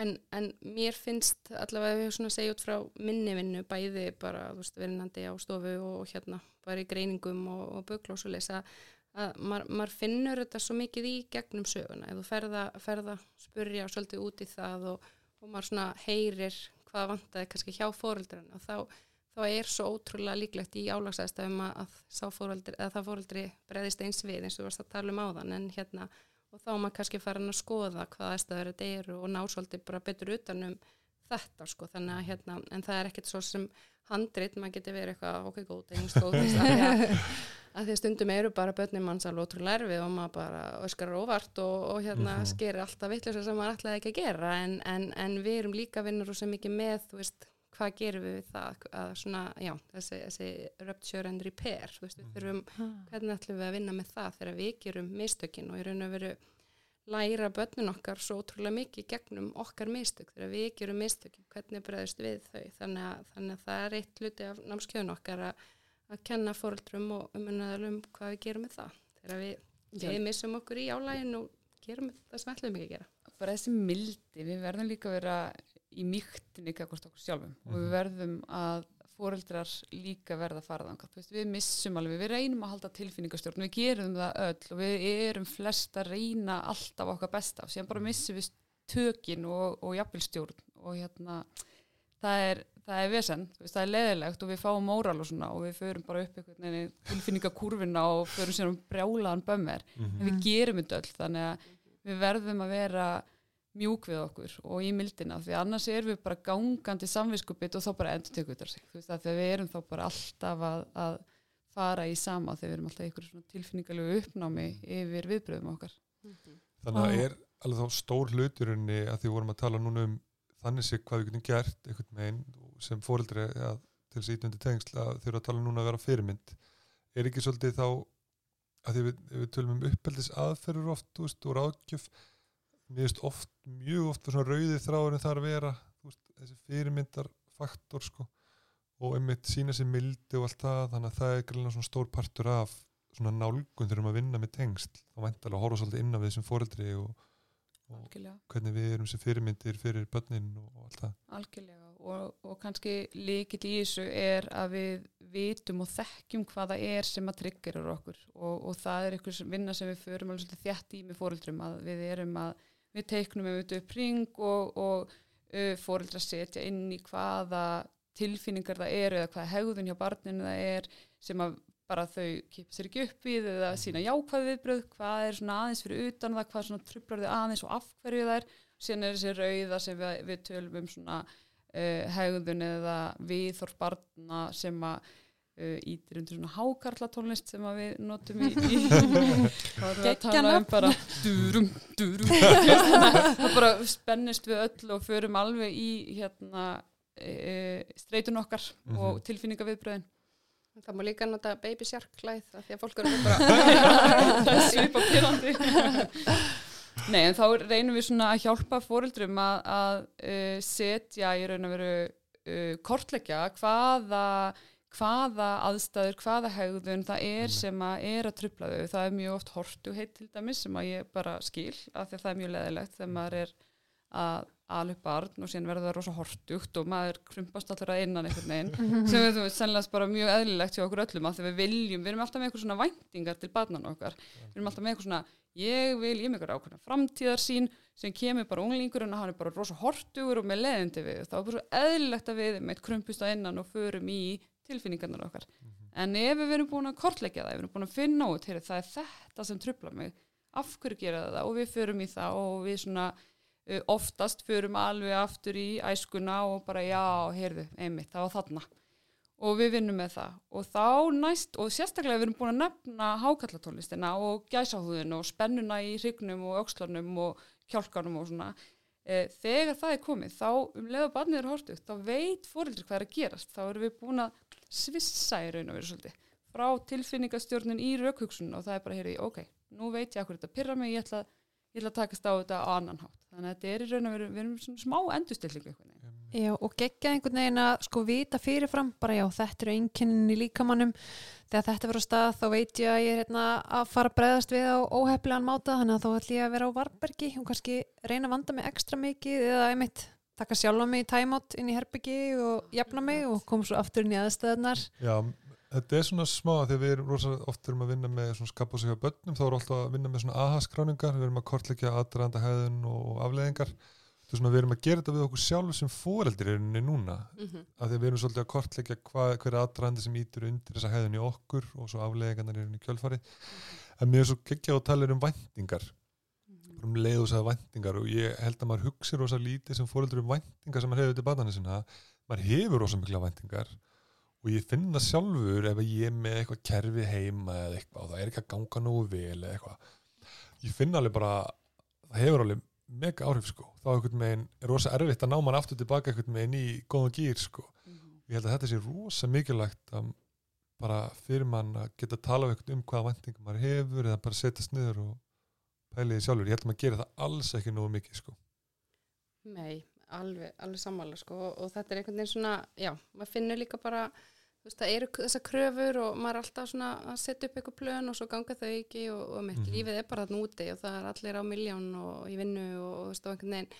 en, en mér finnst allavega ég svona segja út frá minni vinnu bæði bara, veist, verinnandi á stofu og hérna bara í greiningum og, og og lesa að maður, maður finnur þetta svo mikið í gegnum söguna, þú ferða, ferða spurja svolítið út í það og, og maður svona heyrir hvað vantaði kannski hjá fóreldran og þá, þá er svo ótrúlega líklegt í álagsæðstafum að, að eða það fóreldri breyðist eins við eins og þú varst að tala um áðan. En hérna og þá er maður kannski farin að skoða hvað aðstæður þetta eru og ná svolítið bara betur utanum þetta sko. Þannig að hérna en það er ekkert svo sem handrit maður getur verið eitthvað okkur góð einhvers *laughs* góð að, því að stundum eru bara börnum manns alveg ótrúlega erfið og maður bara öskar óvart og, og hérna Mhm. skerir alltaf vitlega sem maður ætlaði ekki að gera. En, en, en við erum líka vinnur og sem mikið með þú veist hvað gerum við við það? Að svona, já, þessi, þessi rupture and repair, þú veist, við þurfum hvernig ætlum við að vinna með það þegar við gerum mistökin og í raun og veru læra börnun okkar svo ótrúlega mikið gegnum okkar mistök þegar við gerum mistökin, hvernig bregðust við þau? Þannig að, þannig að það er eitt hluti af námskjöðun okkar að, að kenna fóreldrum og umunnaðalum hvað við gerum með það. Þegar við, við missum okkur í álægin og gerum það sem við ætlum ekki að gera. bara þessi mildi, við verðum líka að vera í mýktinni kakvart okkur sjálfum. Og við Mhm. verðum að foreldrar líka verða að fara veist, við missum alveg, við reynum að halda tilfinningastjórn við gerum það öll og við erum flest að reyna alltaf okkar besta. Síðan bara missum við tökin og, og jafnvelstjórn og hérna það er, það er vesen, veist, það er leðilegt og við fáum móral og svona og við förum bara upp tilfinningakúrfina og förum sér um brjálaðan bömmir Mhm. en við gerum þetta öll þannig að við verðum að vera mjúk við okkur og í mildina því annars erum við bara gangandi samviskupið og þá bara endur tekur þetta sig. Þú veist að þegar við erum þá bara alltaf að, að fara í sama þegar við erum alltaf í einhverju svona tilfinningalegu uppnámi yfir viðbröðum okkar. Þannig að Já. er alveg þá stór hluturinni að því við vorum að tala núna um þannig sig hvað við getum gert einhvern veginn sem fóreldri að, til þess að ítundi tengsl að þau eru að tala núna að vera fyrirmynd. Er ekki svolítið þá að því við, við tölum um uppeldis aðferður oft og ráðgjöf mér veist oft, mjög oft svona rauði þráðurinn þar að vera veist, þessi fyrirmyndar faktor sko. Og einmitt sína sér mildi og allt það þannig að það er greinlega svona stór partur af svona nálgun þegar við erum að vinna með tengsl. Og væntalega horfa svolítið inn á við sem foreldri og, og algjörlega, hvernig við erum sem fyrirmyndir fyrir börnin og, og allt það. Algjörlega. Og, og kannski líkill í þessu er að við vitum og þekkjum hvað það er sem að triggerur okkur. Og, og það er einhvers vinna sem við förum alveg svolítið þjætt í með fóreldrum að við erum að við teiknum við upp ring og, og uh, fóreldra setja inn í hvaða tilfinningar það eru eða hvaða hegðun hjá barninu það er sem að bara þau kipa sér ekki upp við eða sína jákvæð viðbröð, hvað er svona aðeins fyrir utan það, hvað svona trublar þau aðeins og af hverju það er, síðan er þessi rauða sem við, við tölum um svona uh, hegðun eða viðþorf barna sem að ítir undir svona hákarla tónlist sem að við notum í, í *laughs* tala um bara durum, durum *laughs* það bara spennist við öll og förum alveg í hérna uh, streitun okkar og Mhm. tilfinningaviðbröðin Það má líka nota baby shark hlæð af því að fólk eru *laughs* bara svipa pyrrandi Nei, en þá reynum við svona að hjálpa fóreldrum að, að uh, setja í raun og veru uh, kortleggja hvaða hvaða aðstæður, hvaða hegðun það er Einmitt. sem að er að trubla þau. Það er mjög oft hortu heitt til dæmis sem að ég bara skil af því að það er mjög leðilegt þegar maður er að alveg barn og síðan verður það rosa hortugt og maður krumpast allra innan einhvern veginn *laughs* sem við þú veist sannlega bara mjög eðlilegt hjá okkur öllum af því við viljum, við erum alltaf með eitthvað svona væntingar til barnan okkar, við erum alltaf með eitthvað svona ég vil, ég með eitthvað ákveðna framtíðarsýn sem kemur bara unglingur en hann er bara rosa hortugur og með leðindi við. Þá er bara svo eðlilegt að við með krumpust á innan og förum í tilfinningarnar okkar. En ef við erum búin að kortleggja það ef við erum búin að finna út, heyri, það er þetta sem trubla mig, af hverju gera það? Og við förum í það og við svona uh, oftast förum alveg aftur í æskuna og bara já, heyrðu, einmitt, það var þarna. Og við vinnum með það. Og þá næst, og sérstaklega við erum búin að nefna hákallatónlistina og gæsáhúðin og spennuna í hrygnum og öxlarnum og kjálkanum og svona e, þegar það er komið, þá um leða barnið er hortugt, þá veit fóreldri hvað er að gerast, þá erum við búin að svissa í raun og veru svolítið. Frá tilfinningastjórnun í raukhugsun og það er bara, heyrði, ok, nú veit ég að þetta pyrra mig, ég ætla, ég ætla að takast á þetta á annan hátt, þannig að þetta er í raun og veru við erum smá endurstillingu einhvern veginn. Já, og geggja einhvern veginn að sko vita fyrirfram, bara já, þetta eru einkennin í líkamannum, þegar þetta verður á stað þá veit ég að ég er hérna að fara að bregðast við á óhefnilegan máta þannig að þá ætlum ég að vera á varbergi og kannski reyna að vanda mig ekstra mikið eða einmitt taka sjálfa mig í tæmátt inn í herbyggi og jafna mig og koma svo aftur inn í aðstöðnar Já, þetta er svona smá þegar við erum rosa oft erum að vinna með svona skap og sig á börnum þá erum alltaf að vinna með svona aha-skráningar við erum að kortleggja aðdraðanda hæðun og afleðingar þú svona við erum að gera þetta við okkur sjálf sem fóreldir er henni núna Mhm. af því að við erum svolítið að kortleggja hvað, hver aðdraðandi sem ítur undir þessa hæðun í okkur og svo afleðingarnar um leið og sagði væntingar og ég held að maður hugsi rosa lítið sem fóreldur um væntingar sem maður hefur til batana sinna. Maður hefur rosa mikla væntingar og ég finn það sjálfur ef ég er með eitthvað kerfi heima eða eitthvað og það er ekki að ganga nógu vel eða eitthvað. Ég finn alveg bara það hefur alveg mega áhrif sko. Þá er rosa erfitt að ná mann aftur tilbaka veginn í góðan gýr sko. Ég held að þetta sé rosa mikilvægt að bara fyrir mann að geta að tala um hvaða væntingum maður hefur eða bara setjast niður og pæli því sjálfur, ég held að maður gera það alls ekki nógu mikið sko Nei, alveg, alveg sammála sko og, þetta er einhvern veginn svona, já, maður finnur líka bara þú veist, það eru þessar kröfur og maður er alltaf svona að setja upp eitthvað plön og svo ganga þau ekki og, og mitt Mhm. lífið er bara þarna úti og það er allir á miljón og í vinnu og, þú veist, og einhvern veginn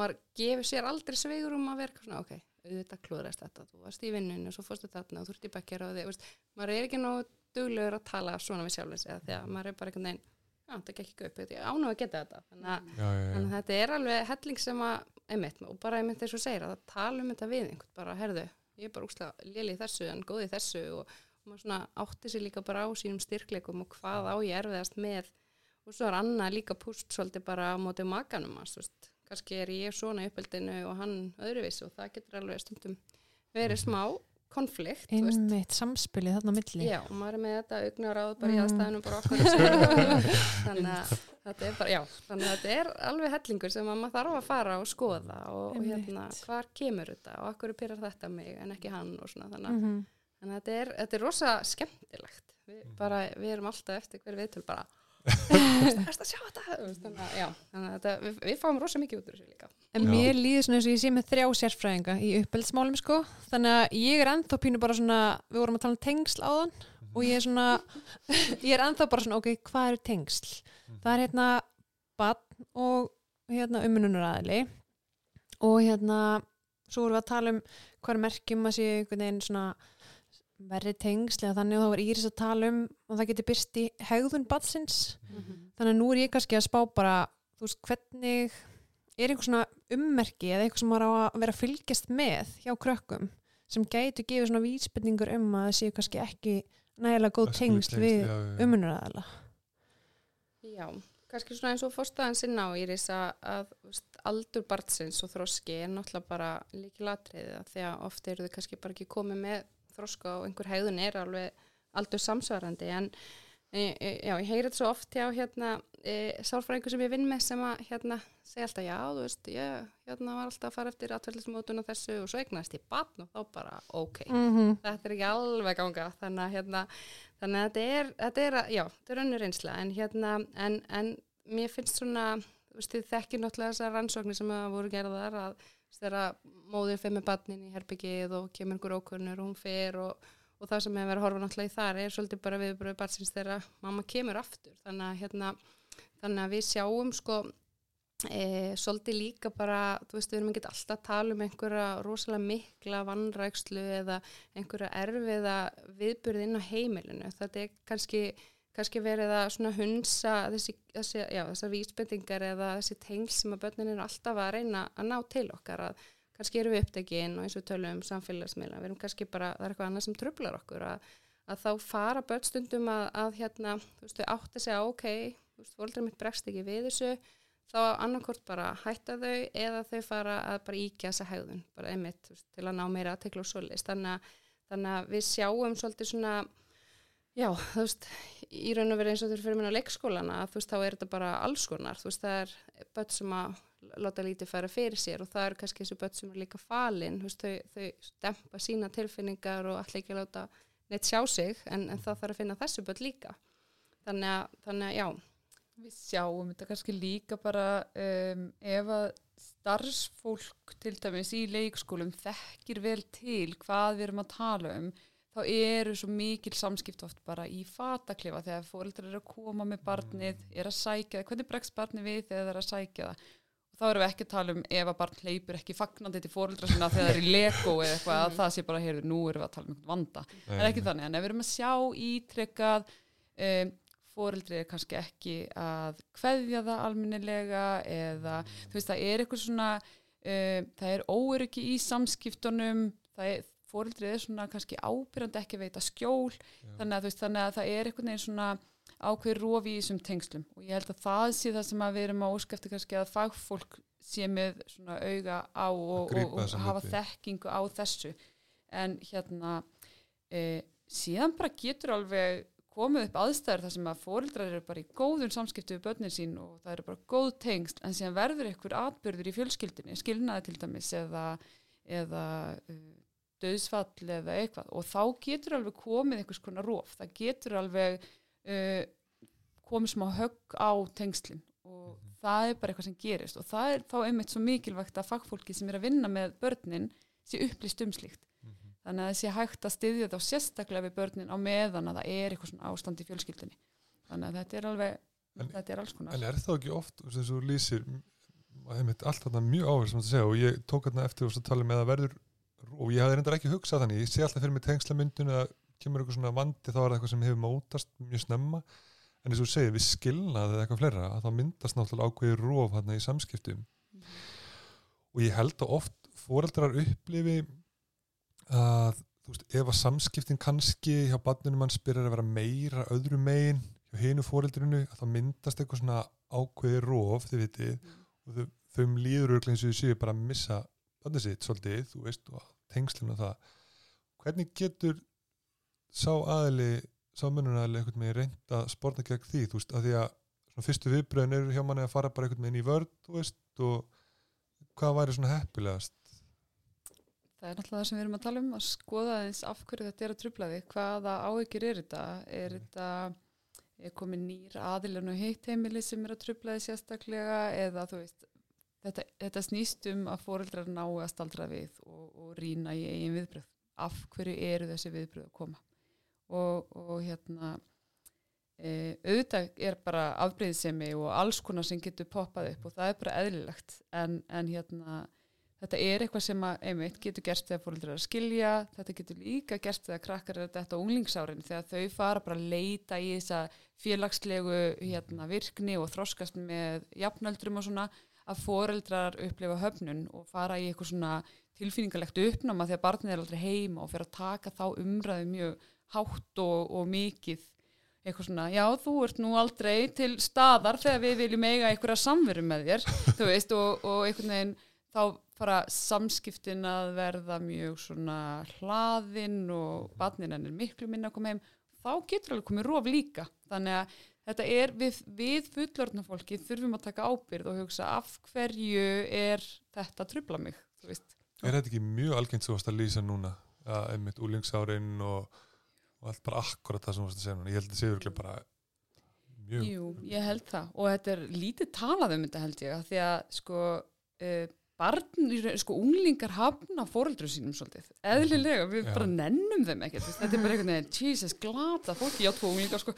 maður gefur sér aldrei svegur um að eitthvað svona, ok, auðvitað klúðrast þetta þú varst í vinnunni og svo fórstu þarna og þú ert í bekkjara og þið, maður er ekki nógu duglegur að tala svona við sjálfins eða því að maður er bara einhvern veginn, já, þetta gekk ekki upp ég ánú að geta þetta, þannig að já, já, Þannig að þetta er alveg helling sem að, einmitt, og bara einmitt eins og segir að tala um þetta við einhvern, bara herðu, ég er bara úkslega léli í þessu en góð í þessu. Og, og maður svona átti sig líka bara á sínum styrkleikum og hvað á ég erfiðast með. Og svo er annað líka púst svolítið bara á móti makanum kannski er ég svona í uppeldinu og hann öðruvísi og það getur alveg stundum verið smá konflikt, einmitt samspilið þarna milli Já, og maður er með þetta augnaráð bara í Mm. aðstæðunum bara okkur *laughs* þannig að þetta er bara, já, þannig að þetta er alveg hellingur sem að maður þarf að fara og skoða og, og Einmitt. hérna, hvar kemur þetta og okkur pyrir þetta mig en ekki hann og svona, þannig, að- Mhm. þannig að þetta er, þetta er rosa skemmtilegt við, Mhm. bara, við erum alltaf eftir hver viðtöl bara Erst að sjá þetta? Þannig að, já, þannig að þetta, við, við fáum rosa mikið út úr þessu líka. En Já. mér líður svona eins og ég sé með þrjá sérfræðinga í uppeldsmálum sko þannig að ég er ennþá pínu bara svona við vorum að tala um tengsl áðan og ég er svona *laughs* ég er ennþá bara svona ok, hvað eru tengsl? Það er hérna badn og hérna umununaræðili og hérna svo vorum við að tala um hvað er merkjum að sé einhvern veginn svona verri tengsl eða þannig og þá var Íris að tala um og það geti byrst í hegðun badsins þannig að nú er ég kannski að spá bara þú veist, hvernig er einhver svona ummerki eða eitthvað sem á að vera að fylgjast með hjá krökkum sem gætu gefið svona vísbendingur um að það séu kannski ekki nægilega góð tengsl við um umunaræðala Já, kannski svona eins og fórstæðan sinna á Íris að, að aldur barnsins og þroski er náttúrulega bara líkilatriðið því að oft eru þau kannski bara ekki komið með þroska og einhver hegðun er alveg aldur samsvarandi. En e, e, já, ég heyri þetta svo oft hjá hérna e, sálfræðingur sem ég vinn með sem að hérna segja alltaf já, þú veist, ég hérna var alltaf að fara eftir atverðlismótun og þessu og svo eignast ég batn og þá bara ok mm -hmm. þetta er ekki alveg ganga. Þannig að hérna, þannig að þetta er, þetta er já, þetta er önnur reynsla. En hérna, en, en mér finnst svona þú veist, þið þekkir náttúrulega þessar rannsóknir sem að voru gerðar að þegar móðir fyrir með batnin í herbyggið og kemur einhver ókunnur og hún fer og, og það sem hefur verið að horfa náttúrulega í þar er svolítið bara viðbröðu batsins þegar mamma kemur aftur þannig að hérna, þannig að við sjáum sko e, svolítið líka bara, þú veist, við erum ekki alltaf að tala um einhverja rosalega mikla vannrækslu eða einhverja erfiða viðburði inn á heimilinu. Þetta er kannski, kannski verið að svona hunsa þessi, þessi, já, þessar vísbendingar eða þessi tengl sem að börnin eru alltaf að reyna að ná til okkar að kannski eru við upptekinn og eins og tölum um samfélagsmiðla, við erum kannski bara, það er eitthvað annað sem trublar okkur að, að þá fara börnstundum að, að hérna, þú veist, þau átt að segja, ok, þú veist, fólkdur mitt bregst ekki við þessu, þá annarkort bara hætta þau eða þau fara að bara íkja þessa hegðun, bara einmitt veist, til að ná meira að tekla og svolítist. Þannig, að- þannig að við sjáum svolítið svona, já, þú veist, í raun og verið eins og þau fyrir minna leikskólana, þú veist, þá er þetta bara alls konar, þú veist, það er börn sem að láta lítið færa fyrir sér og það eru kannski þessu börn sem er líka falin, þú veist, þau, þau dempa sína tilfinningar og allir ekki láta neitt sjá sig, en, en það þarf að finna þessu börn líka. Þannig að, þannig að já, Við sjáum þetta kannski líka bara um, ef að starfsfólk til dæmis í leikskólum þekkir vel til hvað við erum að tala um þá eru svo mikil samskipt oft bara í fataklifa þegar fóreldrar eru að koma með barnið, er að sækja það, hvernig bregst barnið við þegar það er að sækja það? Þá erum við ekki að tala um ef að barn hleypur ekki fagnandi til fóreldra sinna þegar það er í lego eða eitthvað að það sé bara, heyrðu, nú erum við að tala um vanda. Er ekki þannig, en ef við erum að sjá ítrekkað um, fóreldri er kannski ekki að kveðja það almennilega eða þú veist það er eitthvað svona um, það er óöryggi í samskiptunum það er, fóreldri er svona kannski ábyrjandi ekki að veita skjól þannig að, veist, þannig að það er eitthvað neginn svona ákveð rofi í þessum tengslum. Og ég held að það sé það sem við erum að óskæfti kannski að fagfólk sé með svona auga á og, og, og hafa hluti. þekkingu á þessu. En hérna e, síðan bara getur alveg komið upp aðstæður þar sem að fóreldrar eru bara í góðum samskiptu við börnin sín og það eru bara góð tengsl en síðan verður einhver atbyrður í fjölskyldinni skilnaði til dæmis eða, eða uh, döðsfall eða eitthvað. Og þá getur alveg komið einhvers konar róf, það getur alveg uh, komið smá högg á tengslinn og það er bara eitthvað sem gerist. Og það er þá einmitt svo mikilvægt að fagfólki sem er að vinna með börnin sé upplýst um slíkt. Þannig að það sé hægt að styðja þá sérstaklega við börnin á meðan að það er eitthvað svona ástand í fjölskyldunni. Þannig að þetta er alveg En- þetta er alls konar. En er það ekki oft, eins og þú lýsir einmitt, allt þarna mjög áherslu sem þú segja og ég tók þarna eftir og svo tala með að verður og ég hafði reyndar ekki hugsað þannig. Ég sé alltaf fyrir mig tengslamyndun eða kemur eitthvað svona vandi þá er það eitthvað sem hefur mótast mjög snemma. En eins og þú segir við skilnað eða eitthvað fleira að þá myndast náttúrulega ákveði róf hérna í samskiptum. Og ég held að oft foreldrar upplifi að þú veist, ef að samskiptin kannski hjá barninu mann spyrir að vera meira öðru megin hjá hinu foreldrinu að þá myndast eitthvað svona ákveði róf þið vitið. Og þau, þau líður örglega eins og þau séu bara að missa barnið sitt svolítið, þú veist, og tengslinn og það. Hvernig getur sá aðili sá mununæðilega einhvern veginn reynd að sporna gegn því, þú veist, að því að svona fyrstu viðbröðin eru hjá manni að fara bara einhvern veginn í vörð, þú veist, og hvað væri svona heppilegast? Það er náttúrulega það sem við erum að tala um að skoða eins af hverju þetta er að trubla þig. Hvaða áhyggjur er þetta? Er þetta er komið nýr aðilun og heitt heimili sem er að trubla þig sérstaklega? Eða þú veist þetta, þetta snýst um að fóreldrar ná að staldra við og, og rýna í eigin viðbröð af hverju eru þessi viðbröð að koma? Og, og hérna e, auðvitað er bara afbreyðsemi og alls konar sem getur poppað upp og það er bara eðlilegt. En, en hérna þetta er eitthvað sem að, einmitt, getur gerst þegar fólkdur er að skilja, þetta getur líka gerst þegar krakkar er þetta á unglingsárin þegar þau fara bara að leita í þessa félagslegu hérna, virkni og þroskast með jafnöldrum og svona að foreldrar upplifa höfnun og fara í eitthvað svona tilfinningalegt uppnáma þegar barnið er aldrei heima og fyrir að taka þá umræðu mjög hátt og, og mikið. Eitthvað svona, já þú ert nú aldrei til staðar þegar við viljum eiga einhverja samveru með þér, *laughs* þú veist og, og einhvern veginn þá fara samskiptin að verða mjög svona hlaðinn og barnin er miklu minna að koma heim. Þá getur alveg komið rof líka. Þannig að þetta er við, við fullorðna fólki þurfum að taka ábyrð og hugsa af hverju er þetta að trubla mig Er þetta ekki mjög algengt svo að lýsa núna? Að einmitt úlingsárin og, og allt bara akkurat það sem þú varst að segja núna. Ég held að það sé örglega bara mjög Jú, ég held það. Og þetta er lítið talað um þetta held ég af því að sko uh, barn, sko unglingar hafna fóreldrum sínum svolítið, eðlilega við Já. bara nennum þeim ekkert, þetta er bara einhvern veginn Jesus, glata fólki, já, tvo unglingar sko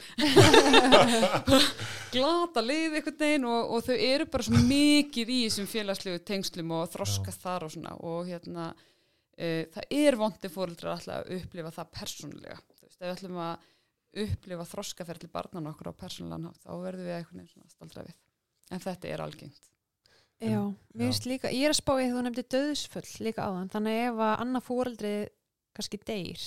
*laughs* glata leið einhvern veginn og, og þau eru bara svo mikið í þessum félagslegu tengslum og þroskast þar og svona og hérna uh, það er vondið fóreldrar alltaf að upplifa það persónulega, þú veist, ef við ætlum að upplifa þroskaferli barnan okkur á persónulegan þá verðum við eitthvað neins svona staldra við. En þetta er algengt. Já, mér finnst líka, ég er að spá í því þú nefndi döðsfull líka áðan, þannig að ef að annað fóreldri kannski deyr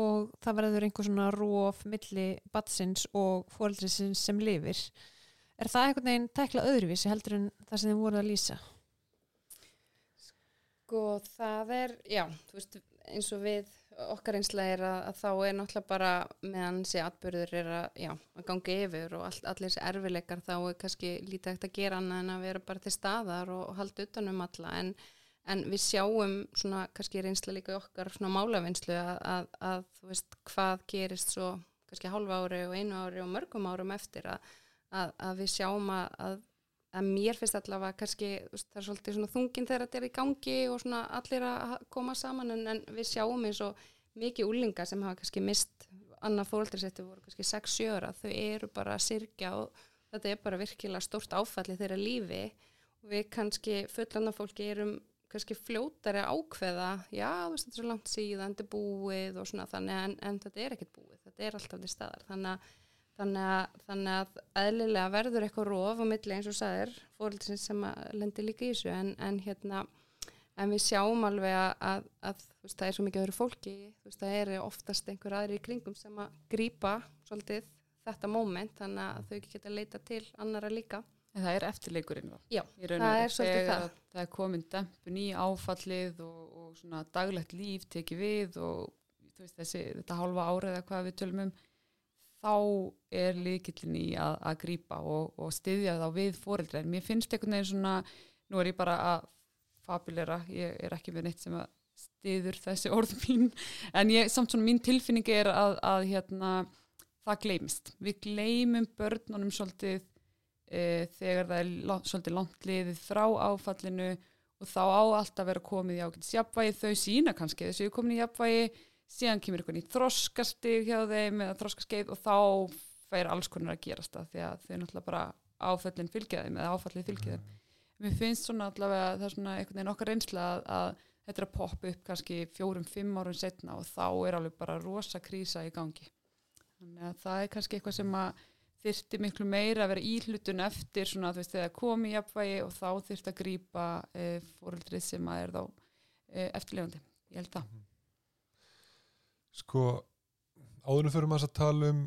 og það verður einhver svona róf milli batsins og fóreldrisins sem lifir, er það einhvern veginn tækla öðruvísi heldur en það sem þið voruð að lýsa? Sko það er, já, þú veist, eins og við okkar einsla er að, að þá er náttúrulega bara meðan þessi atbyrður er að, já, að ganga yfir og all, allir þessi erfileikar þá er kannski lítið ekkert að gera annað en að vera bara til staðar og, og halda utanum alla. En, en við sjáum svona kannski reynsla líka í okkar svona málavinnslu að, að, þú veist hvað gerist svo kannski hálfa ári og einu ári og mörgum árum eftir að við sjáum að, að mér finnst allavega kannski það er svolítið svona þungin þegar þetta er í gangi og svona allir að koma saman en, en við sjáum eins og mikið úlinga sem hafa kannski mist annað fóldrisetti voru kannski 6-7 ára þau eru bara að sirkja og þetta er bara virkilega stórt áfalli þeirra lífi. Og við kannski fullanna fólki erum kannski fljótari ákveða já, þetta er svo langt síðan, þetta er búið og svona þannig en, en þetta er ekkert búið þetta er alltaf til staðar. Þannig að Þannig að, þannig að eðlilega verður eitthvað rof á milli eins og sagðir fóröldisins sem að lendi líka í þessu en, en hérna en við sjáum alveg að, að, að veist, það er svo mikið öðru fólki veist, það eru oftast einhver aðri í kringum sem að grípa svolítið þetta moment þannig að þau ekki geta leita til annara líka En það er eftirleikurinn þá. Já, það er svolítið það. að Það er komin dempun í áfallið og, og svona daglegt líf tekið við og veist, þessi, þetta hálfa árið eða hvað við tölum um þá er líkillin í að, að grípa og, og styðja þá við fóreldra en mér finnst einhvern veginn svona nú er ég bara að fabulera ég er ekki með neitt sem að styður þessi orð mín en ég, samt svona mín tilfinning er að, að hérna, það gleymist. Við gleymum börnunum svolítið e, þegar það er svolítið langt liðið frá áfallinu og þá á alltaf að vera komið í ágætis jafnvægi. Þau sína kannski þessu komin í jafnvægi síðan kemur eitthvað nýtt þroskastig hjá þeim eða þroskaskeið og þá fær alls konar að gerast það því að þau náttúrulega bara áföllin fylgja þeim eða áfallið fylgja þeim. Mér finnst svona allavega það er svona einhvern veginn okkar reynsla að, að þetta er að poppa upp kannski fjórum, fimm árum setna og þá er alveg bara rosa krísa í gangi. Þannig að það er kannski eitthvað sem að þyrti miklu meira að vera íhlutun eftir svona þú veist þegar komi í jafnvægi og þá þyrti að grípa e, fóreldrið sem að er þá e, eftirlefandi, ég held það Sko, áðurinn fyrir maður að tala um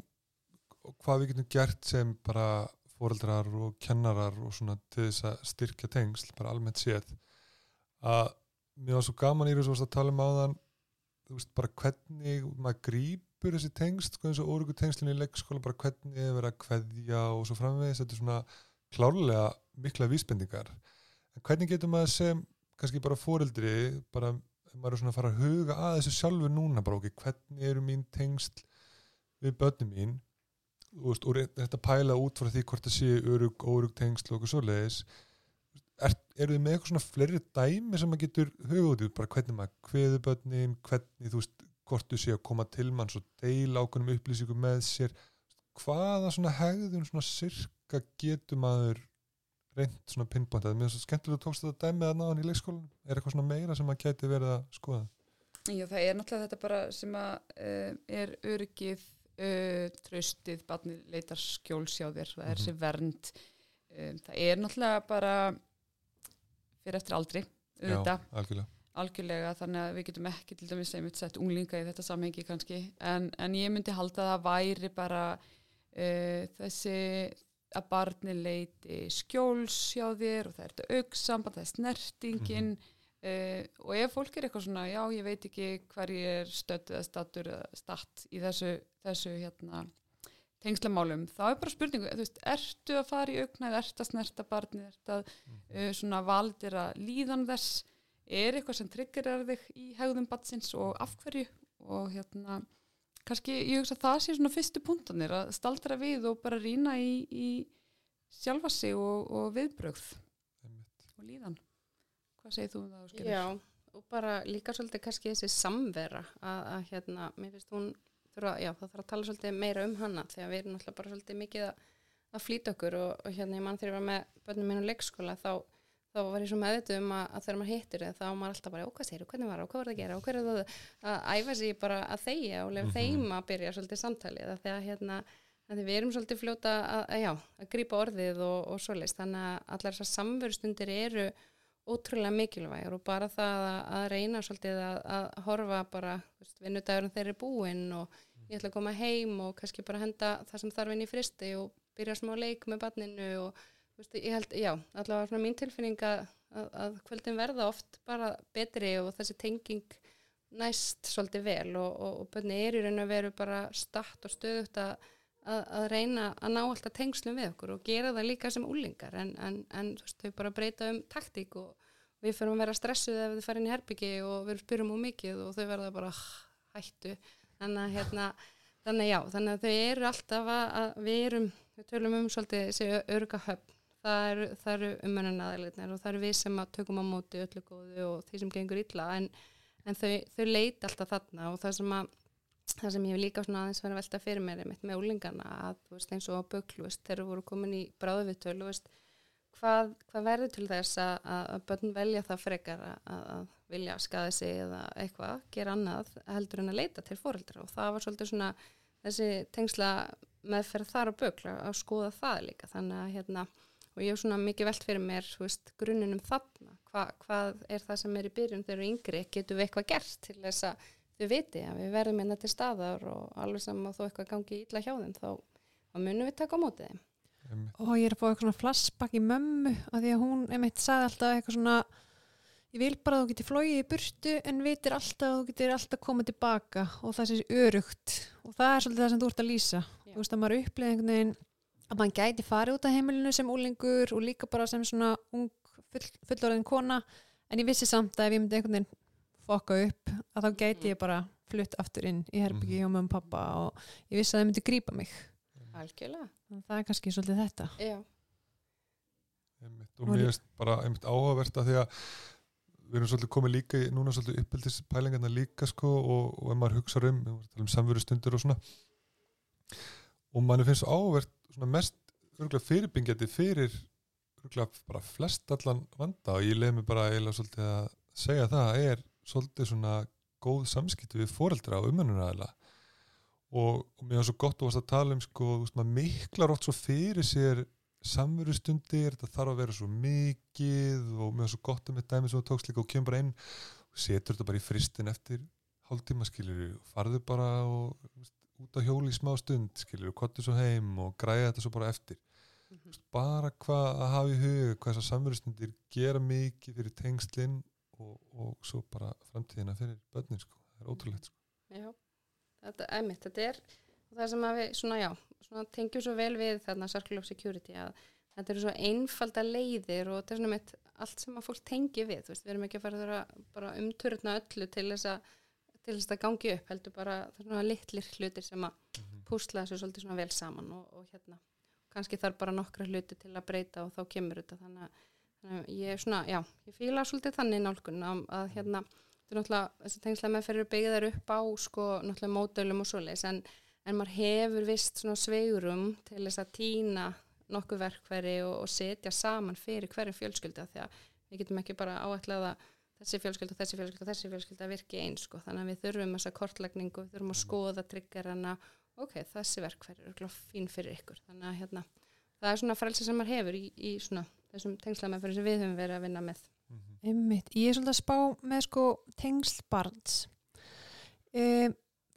hvað við getum gert sem bara fóreldrar og kennarar og svona til þess að styrkja tengsl, bara almennt séð að mér var svo gaman í þessu að tala um áðan þú veist bara hvernig maður grýpur þessi tengsl, sko eins og órugu tengslinn í leikskóla, bara hvernig þið verða að kveðja og svo framvegis, þetta er svona klárlega mikla vísbendingar. En hvernig getur maður sem kannski bara fóreldri, bara maður er svona að fara að huga að þessu sjálfur núna bara ok, hvernig eru mín tengsl við börnum mín? Veist, og þetta pæla út frá því hvort það sé örug, órug tengsl og okkur svo leiðis er, eru þið með eitthvað svona fleiri dæmi sem maður getur huga út í, bara hvernig maður kveðu börnin, hvernig þú veist hvort þú sé að koma til mann svo deila ákveðnum upplýsingum með sér. Hvaða svona hegðun svona sirka getur maður reynd svona pinpointað, mér er svo skemmtilega að tókst þetta dæmið að náðan í leikskólan, er eitthvað svona meira sem maður geti verið að skoða? Já, það er náttúrulega þetta bara sem að uh, er öryggið, uh, traustið, barnið leitar skjóls hjá þér, það er Mhm. sér vernd. Um, það er náttúrulega bara fyrir eftir aldri, auðvitað, Já, algjörlega. Algjörlega, þannig að við getum ekki til dæmis einmitt sett unglinga í þetta samhengi kannski, en, en ég myndi halda að það væri bara uh, þessi að barni leiti skjóls hjá þér og það er þetta auksamband, það er snertingin uh, og ef fólk er eitthvað svona, já ég veit ekki hver ég er stödd eða stattur eða statt í þessu, þessu hérna tengslamálum, þá er bara spurningu þú veist, ertu að fara í augna eða ertu að snerta barnið, ertu að uh, svona valdira líðan þess? Er eitthvað sem triggerar þig í hegðum batsins og af hverju? Og hérna kannski ég hugsa að það sé svona fyrstu punktanir að staldra við og bara rýna í, í sjálfa sig og, og viðbrögð Einmitt. og líðan hvað segir þú um það Óskar? Já, og bara líka svolítið kannski þessi samvera að, að hérna, mér finnst hún þurfa, já, það þarf að tala svolítið meira um hana þegar við erum náttúrulega bara svolítið mikið að, að flýta okkur og, og hérna ég mann þegar ég var með börnum minn á leikskóla þá, þá var ég svo meðvituð um að, að þegar maður hittir þau þá var maður alltaf bara, ó hvað segir, hvernig var það, hvað var það að gera? Og hver er það? Að æfa sig bara að þeia og lefa Mhm. þeim að byrja svolítið samtalið að hérna við erum svolítið fljóta að, að, að grípa orðið og, og svoleiðist þannig að allar þessar samverustundir eru ótrúlega mikilvægur og bara það að, að reyna svolítið að, að horfa bara vinnudagurinn þeirri búinn og ég ætla að koma heim og kannski bara henda það sem þarf inn í fristi og byrja smá leik með barninu og veist, ég held, já, allavega svona mín tilfinning að, að, kvöldin verða oft bara betri og þessi tenging næst svolítið vel og, og, og bönni er í raun að veru bara statt og stöðugt að, að, að reyna að ná alltaf tengslum við okkur og gera það líka sem úlingar en, en, en þú veist, þau bara breyta um taktík og við fyrir að vera stressuð ef þau fara inn í herbyggi og við spyrum úr mikið og þau verða bara "Ah, hættu. Þannig að hérna þannig já, þannig að þau eru alltaf að, að við erum, við tölum um svolítið þessi örga höfn, það eru, eru umönnanaðalegnar og það eru við sem tökum á móti öllu góðu og því sem gengur illa en, en þau, þau leita alltaf þarna og það sem að það sem ég hef líka aðeins verið að velta fyrir mér með úlingana að veist eins og á böklu veist, þegar voru komin í bráðuvitöl veist, hvað, hvað verður til þess að, að, börn velja það frekar að, að vilja skaða sig eða eitthvað, gera annað heldur en að leita til fóreldra og það var svolítið svona þessi tengsla meðferð þar á bökla að skoða það líka. Þannig að hérna og ég hef svona mikið velt fyrir mér veist, grunnunum þarna, Hva, hvað er það sem er í byrjun þegar þeir eru yngri, getum við eitthvað gert til þess að þau viti að við verðum hérna til staðar og alveg saman að þó eitthvað gangi illa hjá þeim þá, þá munum við taka á móti þeim. Og ég er að fá eitthvað svona flashback í mömmu að því að hún einmitt sagði alltaf eitthvað svona ég vil bara að þú getur flóið í burtu en vitir alltaf að þú getur alltaf komið tilbaka og það sé örugt og það er svolítið það sem þú ert að lýsa. Já. þú veist að maður upplega einhvern veginn að maður gæti farið út af heimilinu sem úlingur og líka bara sem svona ung full, fullorðin kona. En ég vissi samt að ef ég myndi einhvern veginn fokka upp að þá gæti ég bara flutt aftur inn í herbyggi hjá mömmu og pappa og ég vissi að það myndi grípa mig. Algjörlega, það er kannski svolítið þetta. Já, Einmitt. og mér finnst bara einmitt áhugavert að því að við erum svolítið komið líka í, núna svolítið uppeldis pælingarna líka sko og, og ef maður hugsa um, um samveru stundur og svona. Og manni finnst svona mest örgulega fyrirbyngjandi fyrir bara flest allan vanda. Og ég leiði mig bara eiginlega svolítið að segja það er svolítið svona góð samskipti við foreldra og umönnunæðila og, og mér var svo gott að að tala um sko, þú veist, maður miklar ótt svo fyrir sér samveru stundir, þetta þarf að vera svo mikið og mér var svo gott um þetta dæmi sem þú tókst líka og kemur bara inn og setur þetta bara í fristin eftir hálftíma skilir og farðu bara og, út á hjóli í smá stund skilir og kottu svo heim og græða þetta svo bara eftir mm -hmm. bara hvað að hafa í hug hvað þessar samverðstundir gera mikið fyrir tengslinn og, og svo bara framtíðina fyrir börnin sko. það er ótrúlegt sko. Já, þetta er mitt, þetta er það sem að við, svona já, svona tengjum svo vel við þarna Circle of Security að þetta eru svo einfalda leiðir og þetta er svona mitt allt sem að fólk tengi við, þú veist, við erum ekki að fara að bara umturna öllu til þess að til þess að gangi upp heldur bara svona litlir hlutir sem að -hmm. púsla þessu svolítið svona vel saman og, og hérna, kannski þarf bara nokkra hluti til að breyta og þá kemur þetta þannig að, þannig að ég er svona, já ég fýla svolítið þannig nálgun að, að hérna, þetta er náttúrulega, þessi tengslega með fyrir byggðar upp á sko náttúrulega módölum og svoleiðis en, en maður hefur vist svona sveigurum til þess að týna nokkuð verkveri og, og setja saman fyrir hverju fjölskylda því að við getum ekki bara áætlað að þessi fjölskylda, þessi fjölskylda, þessi fjölskylda virki eins sko, þannig að við þurfum þessa kortlækningu, við þurfum að skoða triggerana, ok, þessi verkfæri eru fín fyrir ykkur, þannig að hérna, það er svona frelsi sem maður hefur í, í svona þessum tengslamæðferðin sem við höfum verið að vinna með. Einmitt, ég er svolítið að spá með sko tengsl-barns, e,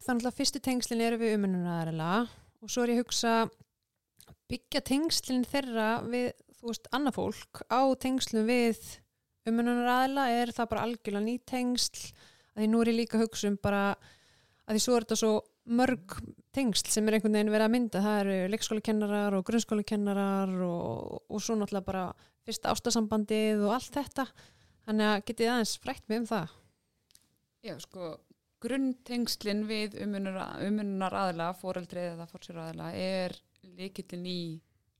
þannig að fyrstu tengslinn eru við umununaraðarila og svo er ég að hugsa byggja tengslinn þeirra við, þú veist, annað fólk á tengslum við umununar aðila er það bara algjörlega nýtengsl að því nú er ég líka að hugsa um bara að því svo er þetta svo mörg tengsl sem er einhvern veginn verið að mynda. Það eru leikskólakennarar og grunnskólakennarar og, og svo náttúrulega bara fyrsta ástasambandið og allt þetta. Þannig að getið aðeins frætt með um það. Já sko grunntengslinn við umunar, umunar aðila, foreldrið eða fórsýra aðila er líkillin í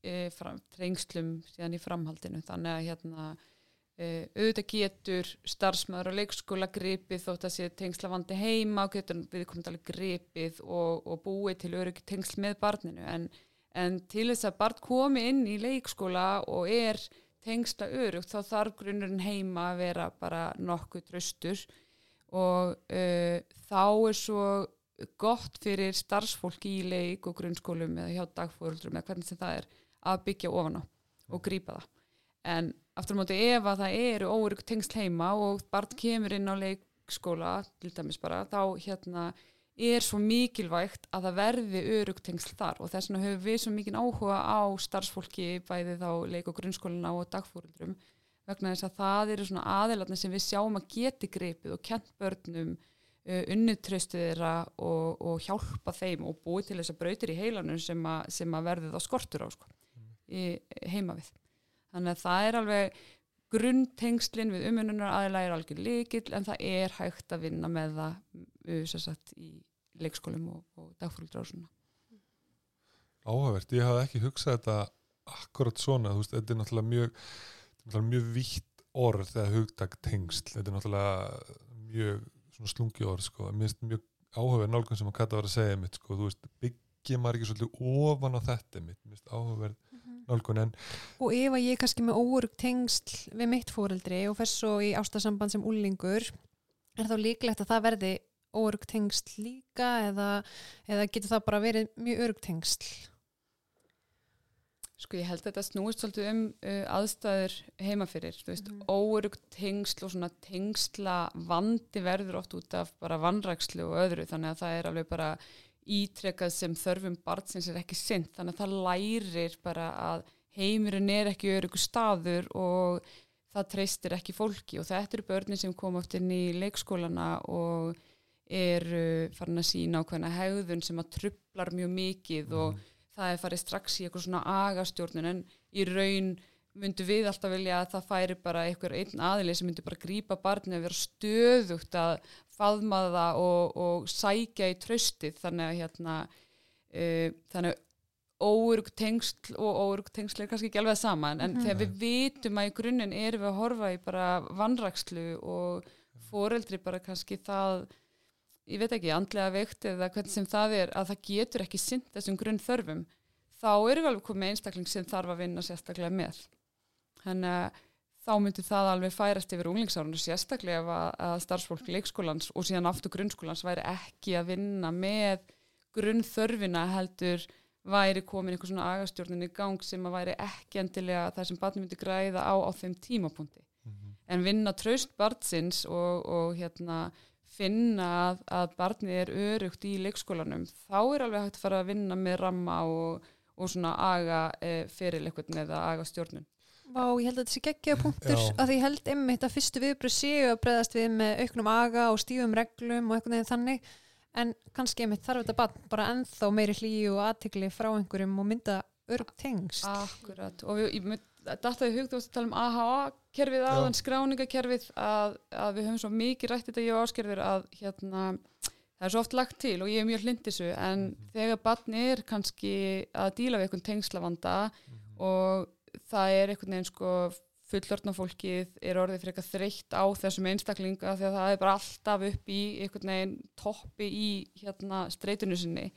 e, fram, trengslum síðan í framhaldinu. Þannig að hérna Uh, auðvitað getur starfsmæður og leikskóla gripið þótt að sé tengsla vandi heima og getur viðkomið alveg gripið og, og búið til öryggi tengsl með barninu. En, en til þess að barn komi inn í leikskóla og er tengsla örugt þá þarf grunnurinn heima að vera bara nokkuð tröstur og uh, þá er svo gott fyrir starfsfólki í leik og grunnskólum eða hjá dagfóruldurum eða hvernig sem það er að byggja ofan á og grípa það en aftur á móti ef að það eru órygg tengsl heima og barn kemur inn á leikskóla til dæmis bara, þá hérna er svo mikilvægt að það verði örygg tengsl þar. Og þess vegna höfum við svo mikið áhuga á starfsfólki bæði þá leik og grunnskólina og dagfórundrum vegna þess að það eru svona aðelatna sem við sjáum að geti greipið og kent börnum uh, unnutröstu þeirra og, og hjálpa þeim og búið til þess að brautir í heilanum sem að, sem að verði þá skortur á sko, í, heima við þannig að það er alveg grunntengslinn við umununar aðeins er alveg líkil en það er hægt að vinna með það sagt, í leikskólum og, og svona. Áhagvert, ég hafði ekki hugsað þetta akkurat svona, þú veist, þetta er náttúrulega mjög, náttúrulega mjög vítt orð þegar hugtak tengsl, þetta er náttúrulega mjög slungi orð sko, mér finnst mjög áhugaverð nálgun sem að Kata var að segja mitt sko, þú veist, byggja maður ekki svolítið ofan á þetta mitt, mér finnst áhugaverð nálgunin. Og ef að ég er kannski með óurug tengsl við mitt fóreldri og fess svo í ástasamband sem úlingur, er þá líklegt að það verði óurug tengsl líka eða, eða getur það bara verið mjög örug tengsl? Sko ég held að þetta snúist svolítið um uh, aðstæður heimafyrir, þú veist, mm. óurugt tengsl og svona tengsla vandi verður oft út af bara vannrækslu og öðru, þannig að það er alveg bara ítrekkað sem þörfum barnsins er ekki synd þannig að það lærir bara að heimurinn er ekki örugu staður og það treystir ekki fólki og þetta eru börnin sem kom oft inn í leikskólana og eru farin að sína á hvernig hegðun sem að trublar mjög mikið mm. og það er farið strax í eitthvað svona agastjórnun en í raun myndu við alltaf vilja að það færi bara einhver einn aðili sem myndu bara grípa barni að vera stöðugt að faðma það og, og sækja í tröstið þannig að hérna uh, þannig óurug tengsl og óurug tengsl er kannski ekki alveg saman en Mhm. þegar við vitum að í grunninn erum við að horfa í bara vannrakslu og foreldri bara kannski það ég veit ekki, andlega veikt eða hvernig sem það er að það getur ekki sint þessum grunn þörfum þá erum við alveg komið einstakling sem þarf að vinna sérstaklega með þannig að þá myndi það alveg færast yfir unglingsárunu sérstaklega ef að, að starfsfólk leikskólans og síðan aftur grunnskólans væri ekki að vinna með grunnþörfina heldur væri komin einhver svona agastjórnin í gang sem að væri ekki endilega það sem barni myndi græða á á þeim tímapunkti Mhm. en vinna traust barnsins og, og hérna finna að, að barnið er örugt í leikskólanum þá er alveg hægt að fara að vinna með ramma og, og svona aga e, fyrir leikvöldin eða aga stjórnun Vá, ég held að þetta sé geggjaða punktur Já. að því ég held einmitt að fyrstu viðbröð séu að breyðast við með auknum aga og stífum reglum og veginn þannig en kannski einmitt þarf þetta barn bara ennþá meiri hlýju og aðtikli frá einhverjum og mynda örg tengst Akkurat og við, ég, þetta er hugt að tala um AHA-kerfið aðan skráningakerfið að, að við höfum svo mikið rætt þetta ég og áskerður að hérna það er svo oft lagt til og ég er mjög hlindisu en þegar barni er kannski að díla við einhvern tengslavanda og það er einhvern veginn sko fullortna fólkið er orðið fyrir eitthvað þreytt á þessum einstaklinga því að það er bara alltaf upp í einhvern veginn toppi í hérna streytunu sinni.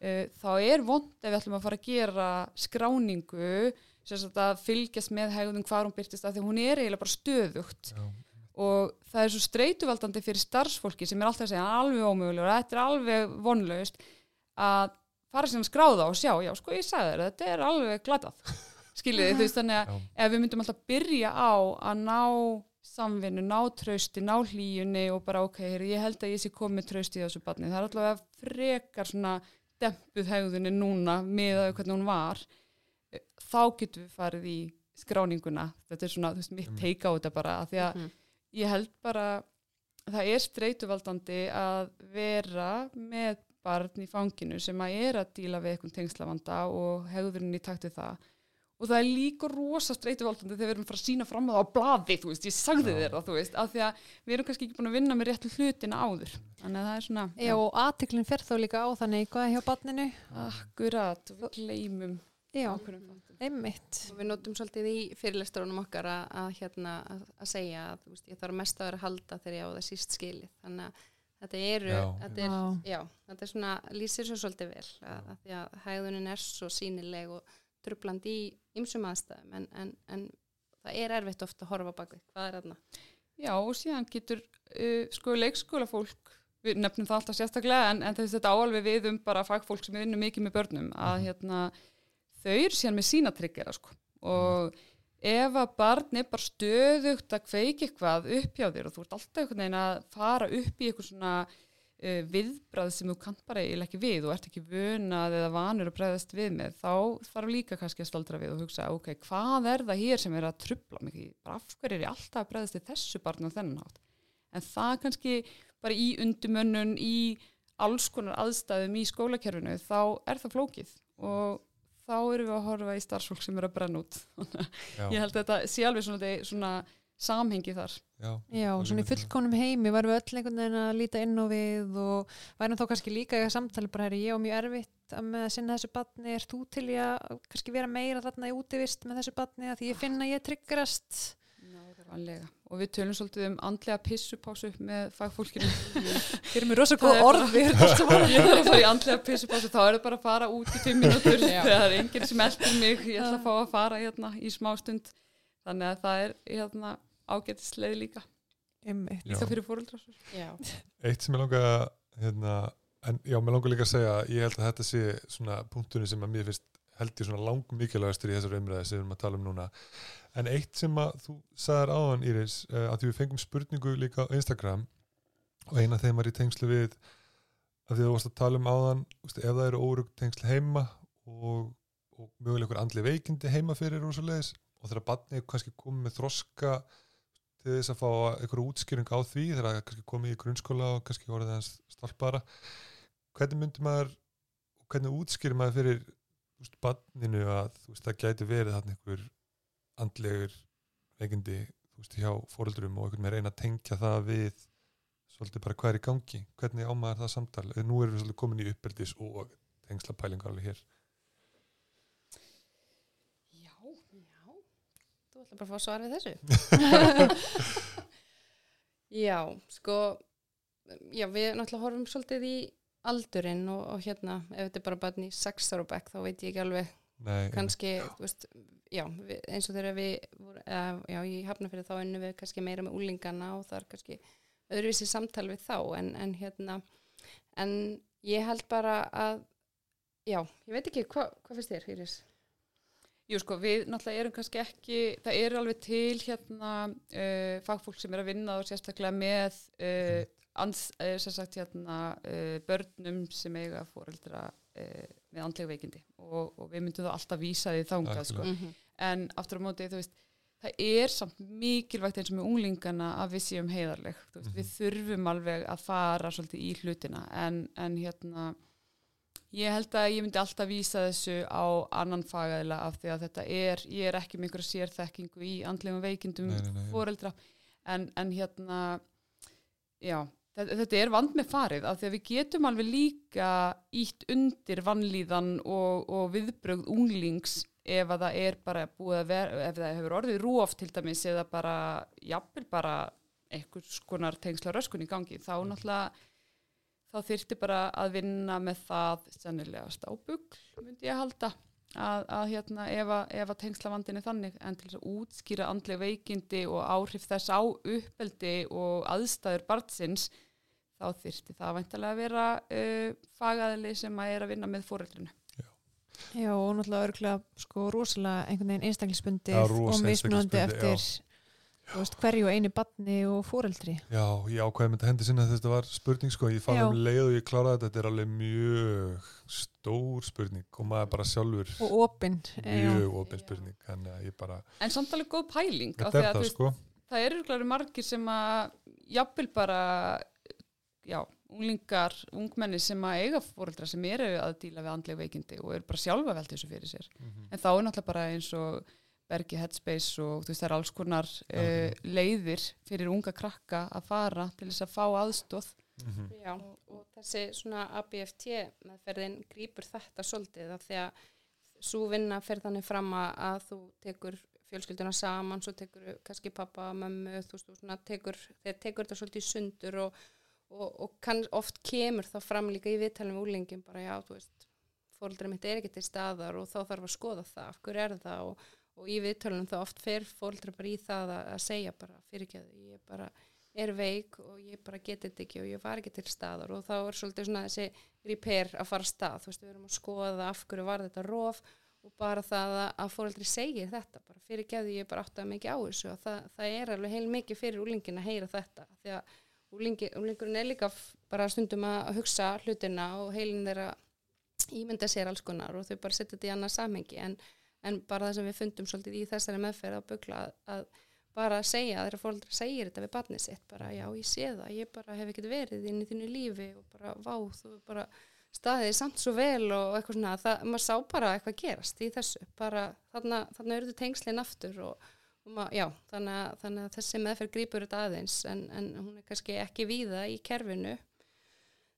Uh, þá er vond ef við ætlum að fara að gera skráningu sem sagt að fylgjast með hegðum hvar hún byrtist að því hún er eiginlega bara stöðugt. Já. og það er svo streytuvaldandi fyrir starfsfólki sem er alltaf að segja alveg ómögulegur þetta er alveg vonlaust að fara síðan að skráða og sjá já sko ég sagði þér, þetta er alveg glatað skiljið þið, þú veist þannig að ef við myndum alltaf byrja á að ná samvinnu, ná trausti, ná hlýjunni og bara ok, heyrðu, ég held að ég sé komið trausti í þessu barni, það er alltaf frekar svona dempuð hegðunni núna með að hvernig hún var þá getum við farið í skráninguna, þetta er svona, þú veist, mitt Mm. teika á þetta bara, af því að Mhm. ég held bara það er streytuvaldandi að vera með barn í fanginu sem að er að díla við eitthvað tengslavanda og hegðurinn í takt við það og það er líka rosa streytuvaldandi þegar við erum að fara að sína fram á það á blaði, þú veist, ég sagði Já. þér það, þú veist, af því að við erum kannski ekki búin að vinna með réttu hlutina áður þannig að það er svona, Já, og aðtiklinn fer þá líka á þannig hvað er hjá barninu akkurat við gleymum Já, einmitt Og við notum svolítið í fyrirlesturunum okkar að, að, hérna, að, að segja að þú veist, ég þarf mest að vera að halda þegar ég á það síst skilið. Þannig að þetta eru, Já. þetta er, já, þetta er svona, trublandi í ymsum aðstæðum en, en, en það er erfitt ofta að horfa bak við. Hvað er þarna? Já, og síðan getur uh, sko leikskóla fólk við nefnum það alltaf sérstaklega en, en þess að þetta áalveg við um bara fagfólk sem vinnur mikið með börnum að hérna, þau eru síðan með sína tryggjara sko. og ef að barn er bara stöðugt að kveiki eitthvað upp hjá þér og þú ert alltaf einhvern veginn að fara upp í eitthvað svona uh, viðbrað sem þú kannt bara eiginlega ekki við og ert ekki vönað eða vanur að bregðast við með þá þarf líka kannski að staldra við og hugsa ok, hvað er það hér sem er að trubla mig? Bara af hverju er ég alltaf að bregðast við þessu barnu á þennan hátt? En það kannski bara í undumönnun í alls konar aðstæðum í skólakerfinu þá er það flókið og þá erum við að horfa í starfsfólk sem er að brenna út. *laughs* Ég held að þetta sé alveg svona, svona samhengi þar. Já. Já, svona í fullkonum heimi varum við öll einhvern veginn að líta inn á við og værum þá kannski líka í samtali bara herri, ég á mjög erfitt að með að sinna þessu batni er þú til í að kannski vera meira þarna í útivist með þessu batni að því ég finna að ég tryggarast Nákvæmlega. og við tölum svolítið um andlega pissupásu með fagfólkinu. Fyrir mér rosa Það góð er orð bara- við erum allt saman. ég þarf að fara í andlega pissupásu þá er það bara að fara út í fimm mínútur. Það er enginn sem eldur mig. Ég ætla að fá að fara hérna í smá stund. Þannig að það er hérna ágætisleið líka. Já. líka fyrir fóruldrar Já. Eitt sem ég langa að, hérna, en já, mér langar líka að segja að ég held að þetta sé svona punktunni sem að mér finnst held ég svona lang mikilvægastur í þessar umræði sem við erum að tala um núna en eitt sem að þú sagðar áðan Íris, uh, að því við fengum spurningu líka á Instagram og eina þeim var í tengslu við að því þú varst að tala um áðan úst, ef það eru órug tengsl heima og, og mögulega ykkur andli veikindi heima fyrir og svo leiðis og þegar barnið er kannski komið með þroska til þess að fá einhverju útskýring á því þegar það kannski komið í grunnskóla og kannski orðið hans stalpara. Hvernig myndi maður hvernig útskýrir maður fyrir veist, barninu að veist, það gæti verið þarna einhver andlegur veikindi þú veist, hjá fóreldurum og einhvern veginn reyna að tengja það við svolítið bara hvað er í gangi? Hvernig á maður það samtal? Nú erum við svolítið komin í uppeldis og tengslapælingar alveg hér Þú ætla bara að fá svar við þessu. *laughs* já, sko, já, við náttúrulega horfum svolítið í aldurinn og, og hérna, ef þetta er bara barn í 6 ára bekk, þá veit ég ekki alveg Nei, kannski, þú veist, já, við, eins og þegar við, voru, eða, já, ég hafna fyrir þá unnum við kannski meira með úlingana og það er kannski öðruvísi samtal við þá, en, en hérna, en ég held bara að, já, ég veit ekki, hva, hvað finnst þér, Íris? Jú sko, við náttúrulega erum kannski ekki, það eru alveg til hérna uh, fagfólk sem er að vinna og sérstaklega með uh, ans, uh, sem sagt hérna uh, börnum sem eiga fóreldra uh, með andlega veikindi og, og við myndum þá alltaf vísa því þangað sko. Mm -hmm. en aftur á móti þú veist það er samt mikilvægt eins og með unglingana að við séum heiðarleg veist, Mhm. við þurfum alveg að fara svolítið í hlutina en, en hérna ég held að ég myndi alltaf vísa þessu á annan fagæðila af því að þetta er, ég er ekki með einhverja sérþekkingu í andlegum veikindum Nei, nei, nei. foreldra en, en hérna já, þetta, þetta er vand með farið af því að við getum alveg líka ítt undir vannlíðan og, og viðbrögð unglings ef að það er bara búið að vera ef það hefur orðið rúoft til dæmis eða bara, jafnvel bara einhvers konar tengsla röskun í gangi þá náttúrulega þá þyrfti bara að vinna með það sennilega stábugl, myndi ég halda að, að hérna ef að, ef að tengsla vandin er þannig. En til þess að útskýra andleg veikindi og áhrif þess á uppeldi og aðstæður barnsins þá þyrfti það væntalega að vera uh, fagaðili sem að er að vinna með fóreldrinu. Já, og náttúrulega örgulega sko rosalega einhvern veginn einstaklisbundið og mismunandi eftir veist, hverju og einu batni og fóreldri. Já, ég ákveði með þetta hendi sinna þetta var spurning sko, ég fann Já. um leið og ég kláraði þetta, þetta er alveg mjög stór spurning og maður bara sjálfur Og opinn. mjög opin spurning, þannig að ég bara En samt alveg góð pæling af þetta því er að þú það veist, sko það eru örugglega margir sem að jafnvel bara já, unglingar, ungmenni sem að eiga fóreldra sem eru að díla við andleg veikindi og eru bara sjálfa velt þessu fyrir sér Mhm. en þá er náttúrulega bara eins og Bergi Headspace og þú veist það er alls konar uh, Algjörlega. leiðir fyrir unga krakka að fara til þess að fá aðstóð Mhm. Já, og þessi svona ABFT meðferðin grýpur þetta svolítið af því að svo vinna fer þannig fram að, að þú tekur fjölskylduna saman, svo tekur kannski pappa, mömmu, þú veist, þú svona tekur, þeir tekur þetta svolítið sundur og, og, og kann, oft kemur þá fram líka í viðtalum við úlingin bara já, þú veist, fóreldra mitt er ekki til staðar og þá þarf að skoða það, af hverju er það og, og í viðtalum þá oft fer fóreldra bara í það að, að segja bara fyrirgeðu, ég bara er veik og ég bara geti þetta ekki og ég var ekki til staðar. Og þá er svolítið svona þessi repair að fara stað, þú veist, við erum að skoða af hverju var þetta rof og bara það að, að fóreldri segir þetta bara fyrir geðu ég bara átt að mikið á þessu. Og það, það er alveg heil mikið fyrir úlingin að heyra þetta því að úlingi, úlingurinn er líka bara stundum að hugsa hlutina og heilin þeirra ímynda sér alls konar og þau bara setja þetta í annað samhengi. En, en bara það sem við fundum svolítið í þessari meðferð að bugla að, bara segja, þeirra fóreldra segir þetta við barnið sitt, bara já ég sé það ég bara hef ekkert verið inn í þínu lífi og bara vá, þú er bara staðið samt svo vel og eitthvað svona. Það, maður sá bara eitthvað gerast í þessu. Bara þarna, þarna eru þetta tengslinn aftur og, og maður, já, þannig að, þannig að þessi meðferð grípur þetta aðeins en, en hún er kannski ekki víða í kerfinu.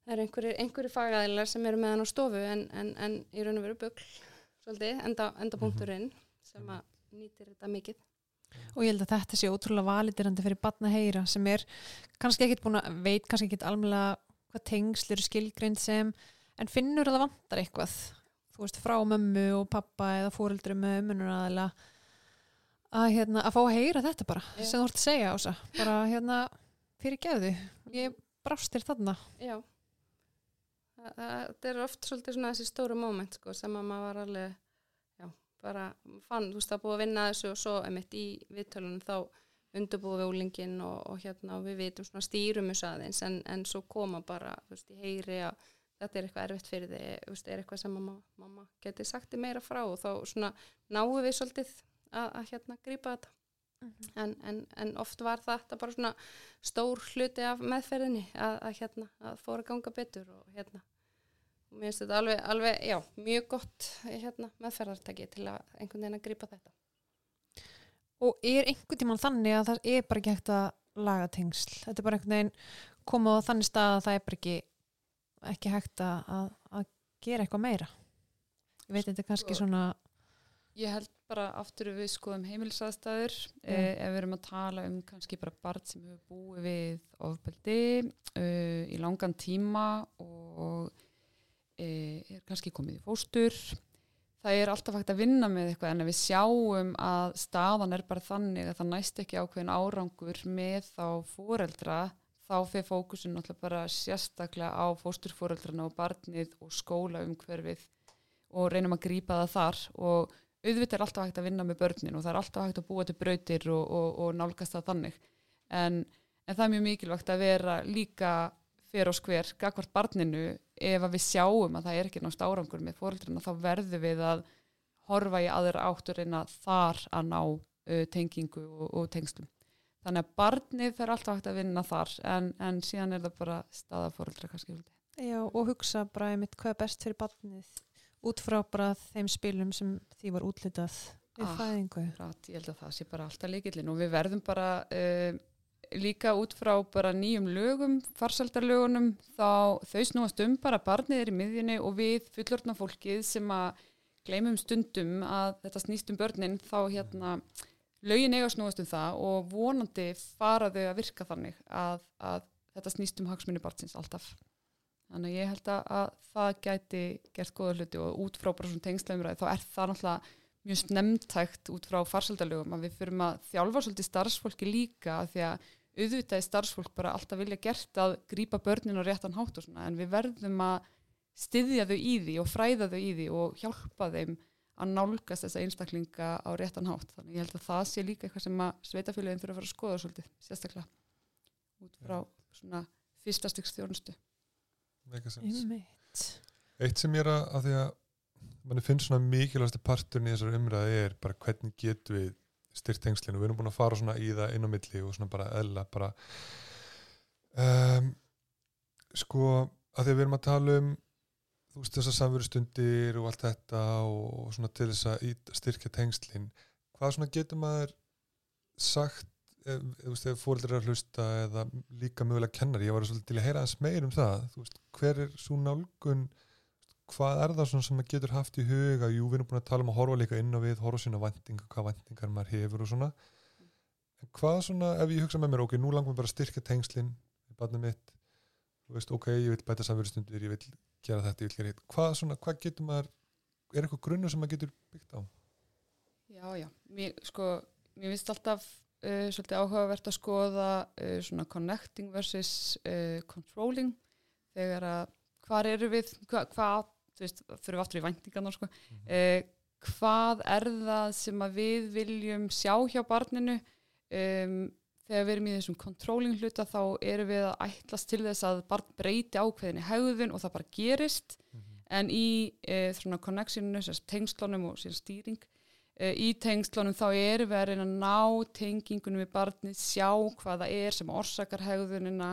Það eru einhverju, fagæðilar sem eru með hann á stofu en, en, en í raun og veru bugl svolítið, enda, enda punkturinn sem að nýtir þetta mikið. Og ég held að þetta sé ótrúlega validirandi fyrir batna heyra sem er kannski ekkit búin að veit kannski ekkit almennilega hvað tengsl eru skilgrind sem en finnur að það vantar eitthvað. Þú veist frá mömmu og pappa eða fóreldri með ömmunur aðeila að, hérna, að fá að heyra þetta bara Já. sem þú ert að segja ása. Bara hérna fyrir geðu ég brást þér þarna. Já. Það- það- er oft svolítið svona þessi stóru moment sko, sem að maður var alveg já, bara fann, þú veist, er búið að vinna þessu og svo emitt í viðtölunum þá undirbúið við úlingin og, og hérna og við vitum svona stýrum þessu aðeins en, en svo koma bara, þú veist, ég heyri að þetta er eitthvað erfitt fyrir þig, þú veist, er eitthvað sem mamma, mamma geti sagt þig meira frá og þá svona náum við svolítið að, að hérna grípa þetta. En, en, en oft var þetta bara svona stór hluti af meðferðinni að, að hérna, að fóra að ganga betur og hérna og mér finnst þetta alveg, alveg, já, mjög gott hérna, meðferðartæki til að einhvern veginn að grípa þetta. Og er einhvern tímann þannig að það er bara ekki hægt að laga tengsl? Þetta er bara einhvern veginn koma á þannig stað að það er bara ekki ekki hægt að, að, að gera eitthvað meira? Ég veit þetta er kannski Sko- svona Ég held bara aftur við skoðum heimilisaðstæður. Já. eh, ef við erum að tala um kannski bara barn sem hefur búið við ofbeldi uh, í langan tíma og eh, er kannski komið í fóstur. Það er alltaf hægt að vinna með eitthvað en við sjáum að staðan er bara þannig að það næst ekki ákveðin árangur með þá fóreldra þá fyrir fókusin náttúrulega bara sérstaklega á fósturfóreldrana og barnið og skóla umhverfið og reynum að grípa það þar. Og auðvitað er alltaf hægt að vinna með börnin og það er alltaf hægt að búa til brautir og, og, og nálgast það þannig. En, en það er mjög mikilvægt að vera líka fyrir og skver gagvart barninu ef að við sjáum að það er ekki náttúrulega árangur með fóreldrana þá verðum við að horfa í aðra átt og reyna þar að ná uh, tengingu og, og tengslum þannig að barnið fer alltaf hægt að vinna þar en, en síðan er það bara staða fóreldra kannski. Já, og hugsa bara einmitt hvað er best fyrir barnið út frá bara þeim spilum sem því var útlitað við Ah. fæðingu. Rætt, ég held að það sé bara alltaf líkillin og við verðum bara uh, líka út frá bara nýjum lögum, farsaldarlögunum, þá þau snúast um bara barnið er í miðjunni og við fullorðna fólkið sem að gleymum stundum að þetta snýst um börnin, þá hérna lögin eiga snúast um það og vonandi fara þau að virka þannig að, að þetta snýst um hagsmunni barnsins alltaf. Þannig að ég held að, að það gæti gert góða hluti og út frá bara svona tengslæmræði þá er það náttúrulega mjög snemntækt út frá farsaldalögum að við fyrum að þjálfa svolítið starfsfólki líka því að auðvitað er starfsfólk bara alltaf vilja gert að grípa börnin á réttan hátt og svona en við verðum að styðja þau í því og fræða þau í því og hjálpa þeim að nálgast þessa einstaklinga á réttan hátt þannig ég held að það sé líka eitthvað sem að sveitafélagin þurfa að fara að skoða svolítið sérstaklega út frá svona fyrsta styggs. Einmitt. Eitt sem ég er að, að því að manni finnst svona mikilvægasti parturinn í þessari umræði er bara hvernig getum við styrt tengslinu, við erum búin að fara svona í það inn á milli og svona bara eðla bara um, sko að því að við erum að tala um þú veist þessar samverustundir og allt þetta og svona til þess að styrkja tengslin. Hvað svona getur maður sagt ef, þú veist, ef fóreldrar er að hlusta eða líka mögulega kennari, ég var svolítið til að heyra aðeins meir um það, þú veist, hver er svo nálgun hvað er það svona sem maður getur haft í huga? Jú, við erum búin að tala um að horfa líka inn á við horfa sína væntingar, hvað væntingar maður hefur og svona. En hvað svona, ef ég hugsa með mér, ok, nú langum við bara að styrkja tengslin í barnið mitt. Veist, ok, ég vil bæta samverðstundir ég vil gera þetta, ég vil gera hitt. Hvað svona, hvað getur maður er eitthvað grunnur sem maður getur byggt á? Já, já, mér, sko, mér finnst alltaf uh, svolítið áhugavert að skoða uh, svona connecting versus uh, controlling. Þegar að hvar eru við, hva, hvað, þú veist, fyrir við aftur í væntingarnar, sko, uh, hvað er það sem við viljum sjá hjá barninu? Um, þegar við erum í þessum controlling hluta þá erum við að ætlast til þess að barn breyti ákveðinni hegðun og það bara gerist. En í e, svona connectioninu, tengslunum og stýring e, í tengslunum þá erum við að reyna að ná tengingunum við barnið, sjá hvað það er sem orsakar hegðunina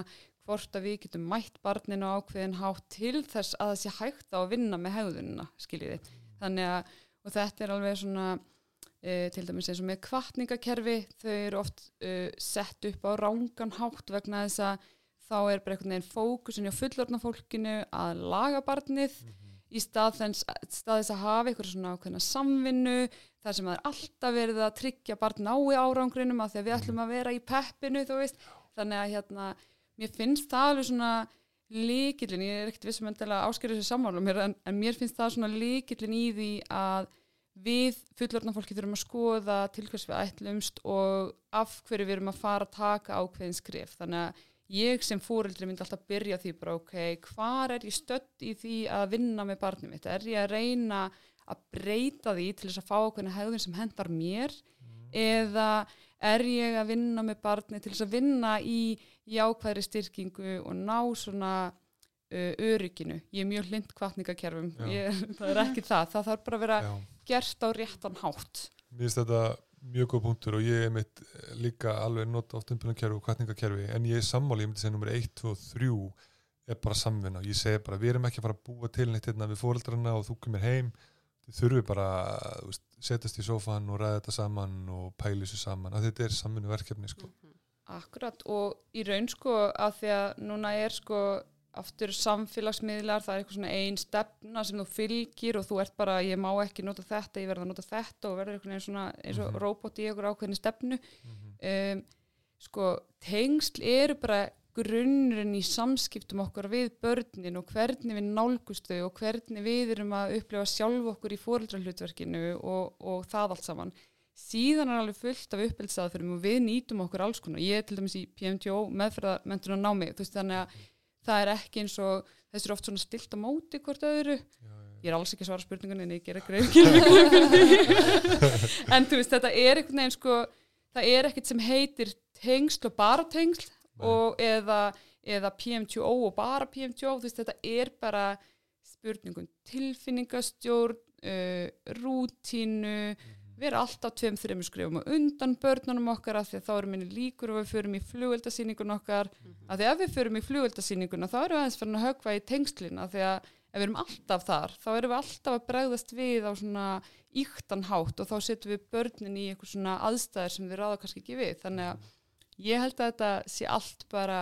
hvort að við getum mætt barninu á ákveðin hátt til þess að það sé hægt á að vinna með hegðunina, skiljiði þannig að, og þetta er alveg svona e, til dæmis eins og með kvartningakerfi, þau eru oft e, sett upp á rángan hátt vegna þess að þá er bara einhvern veginn fókusin hjá fullorðna fólkinu að laga barnið í stað þess, stað þess að hafa eitthvað svona ákveðna samvinnu þar sem það er alltaf verið að tryggja barn nái árangrinum að því að við ætlum að vera í peppinu þú veist, þannig að hérna mér finnst það alveg svona líkillin, ég er ekkert vissum endilega áskerið þessu sammálum mér, en, en mér finnst það svona líkillin í því að við fullorðna fólki þurfum að skoða til hvers við ætlumst og af hverju við erum að fara að taka ákveðin skrif þannig að ég sem fóreldri myndi alltaf byrja því bara ok, hvar er ég stödd í því að vinna með barnið mitt? Er ég að reyna að breyta því til þess að fá ákveðina hegðun sem hendar mér? Eða er ég að vinna með barnið til þess að vinna í jákvæðri styrkingu og ná svona uh, örygginu. Ég er mjög hlind kvartningakerfum *laughs* það er ekki það, það þarf bara að vera Já. gert á réttan hátt. Mér finnst þetta mjög góð punktur og ég er mitt líka alveg nota oft umbyrðankerfi og kvartningakerfi en ég er sammáli, ég myndi segja nummer 1, 2 og 3 er bara samvinna. Og ég segi bara við erum ekki að fara að búa til neitt hérna við fóreldrarna og þú kemur heim. Þurfum bara að setjast í sófan og ræða þetta saman og pæli þessu saman. Að þetta er samvinnu verkefni sko. Akkurat og í raun sko að því að núna er sko aftur samfélagsmiðlar, það er eitthvað svona ein stefna sem þú fylgir og þú ert bara, ég má ekki nota þetta, ég verða að nota þetta og verður eitthvað eins, svona, eins og Mhm. robot í einhver ákveðni stefnu Mhm. um, sko, tengsl eru bara grunnurinn í samskiptum okkar við börnin og hvernig við nálgust þau og hvernig við erum að upplifa sjálf okkur í fóreldrahlutverkinu og, og það allt saman síðan er alveg fullt af uppelsaðferðum og við nýtum okkur alls konar. Ég er til dæmis í PMTO meðferðarmentunar námi veist þannig að það er ekki eins og þessu er oft svona stilt á móti hvort öðru. Já, já, ég er alls ekki að svara spurningunni en ég gera greið *laughs* en þú veist þetta er einhvern veginn sko það er ekkert sem heitir tengsl og bara tengsl og eða, eða PMTO og bara PMTO veist þetta er bara spurningum tilfinningastjórn uh, rútínu vera alltaf tveim, þreim skrifum og undan börnunum okkar af því að þá erum minni líkur og við förum í flugveldasýningun okkar. Af því að við förum í flugveldasýninguna þá erum við aðeins fyrir að högva í tengslin. Af því að ef við erum alltaf þar þá erum við alltaf að bregðast við á svona íktan hátt og þá setjum við börnin í eitthvað svona aðstæðir sem við ráða kannski ekki við. Þannig að ég held að þetta sé allt bara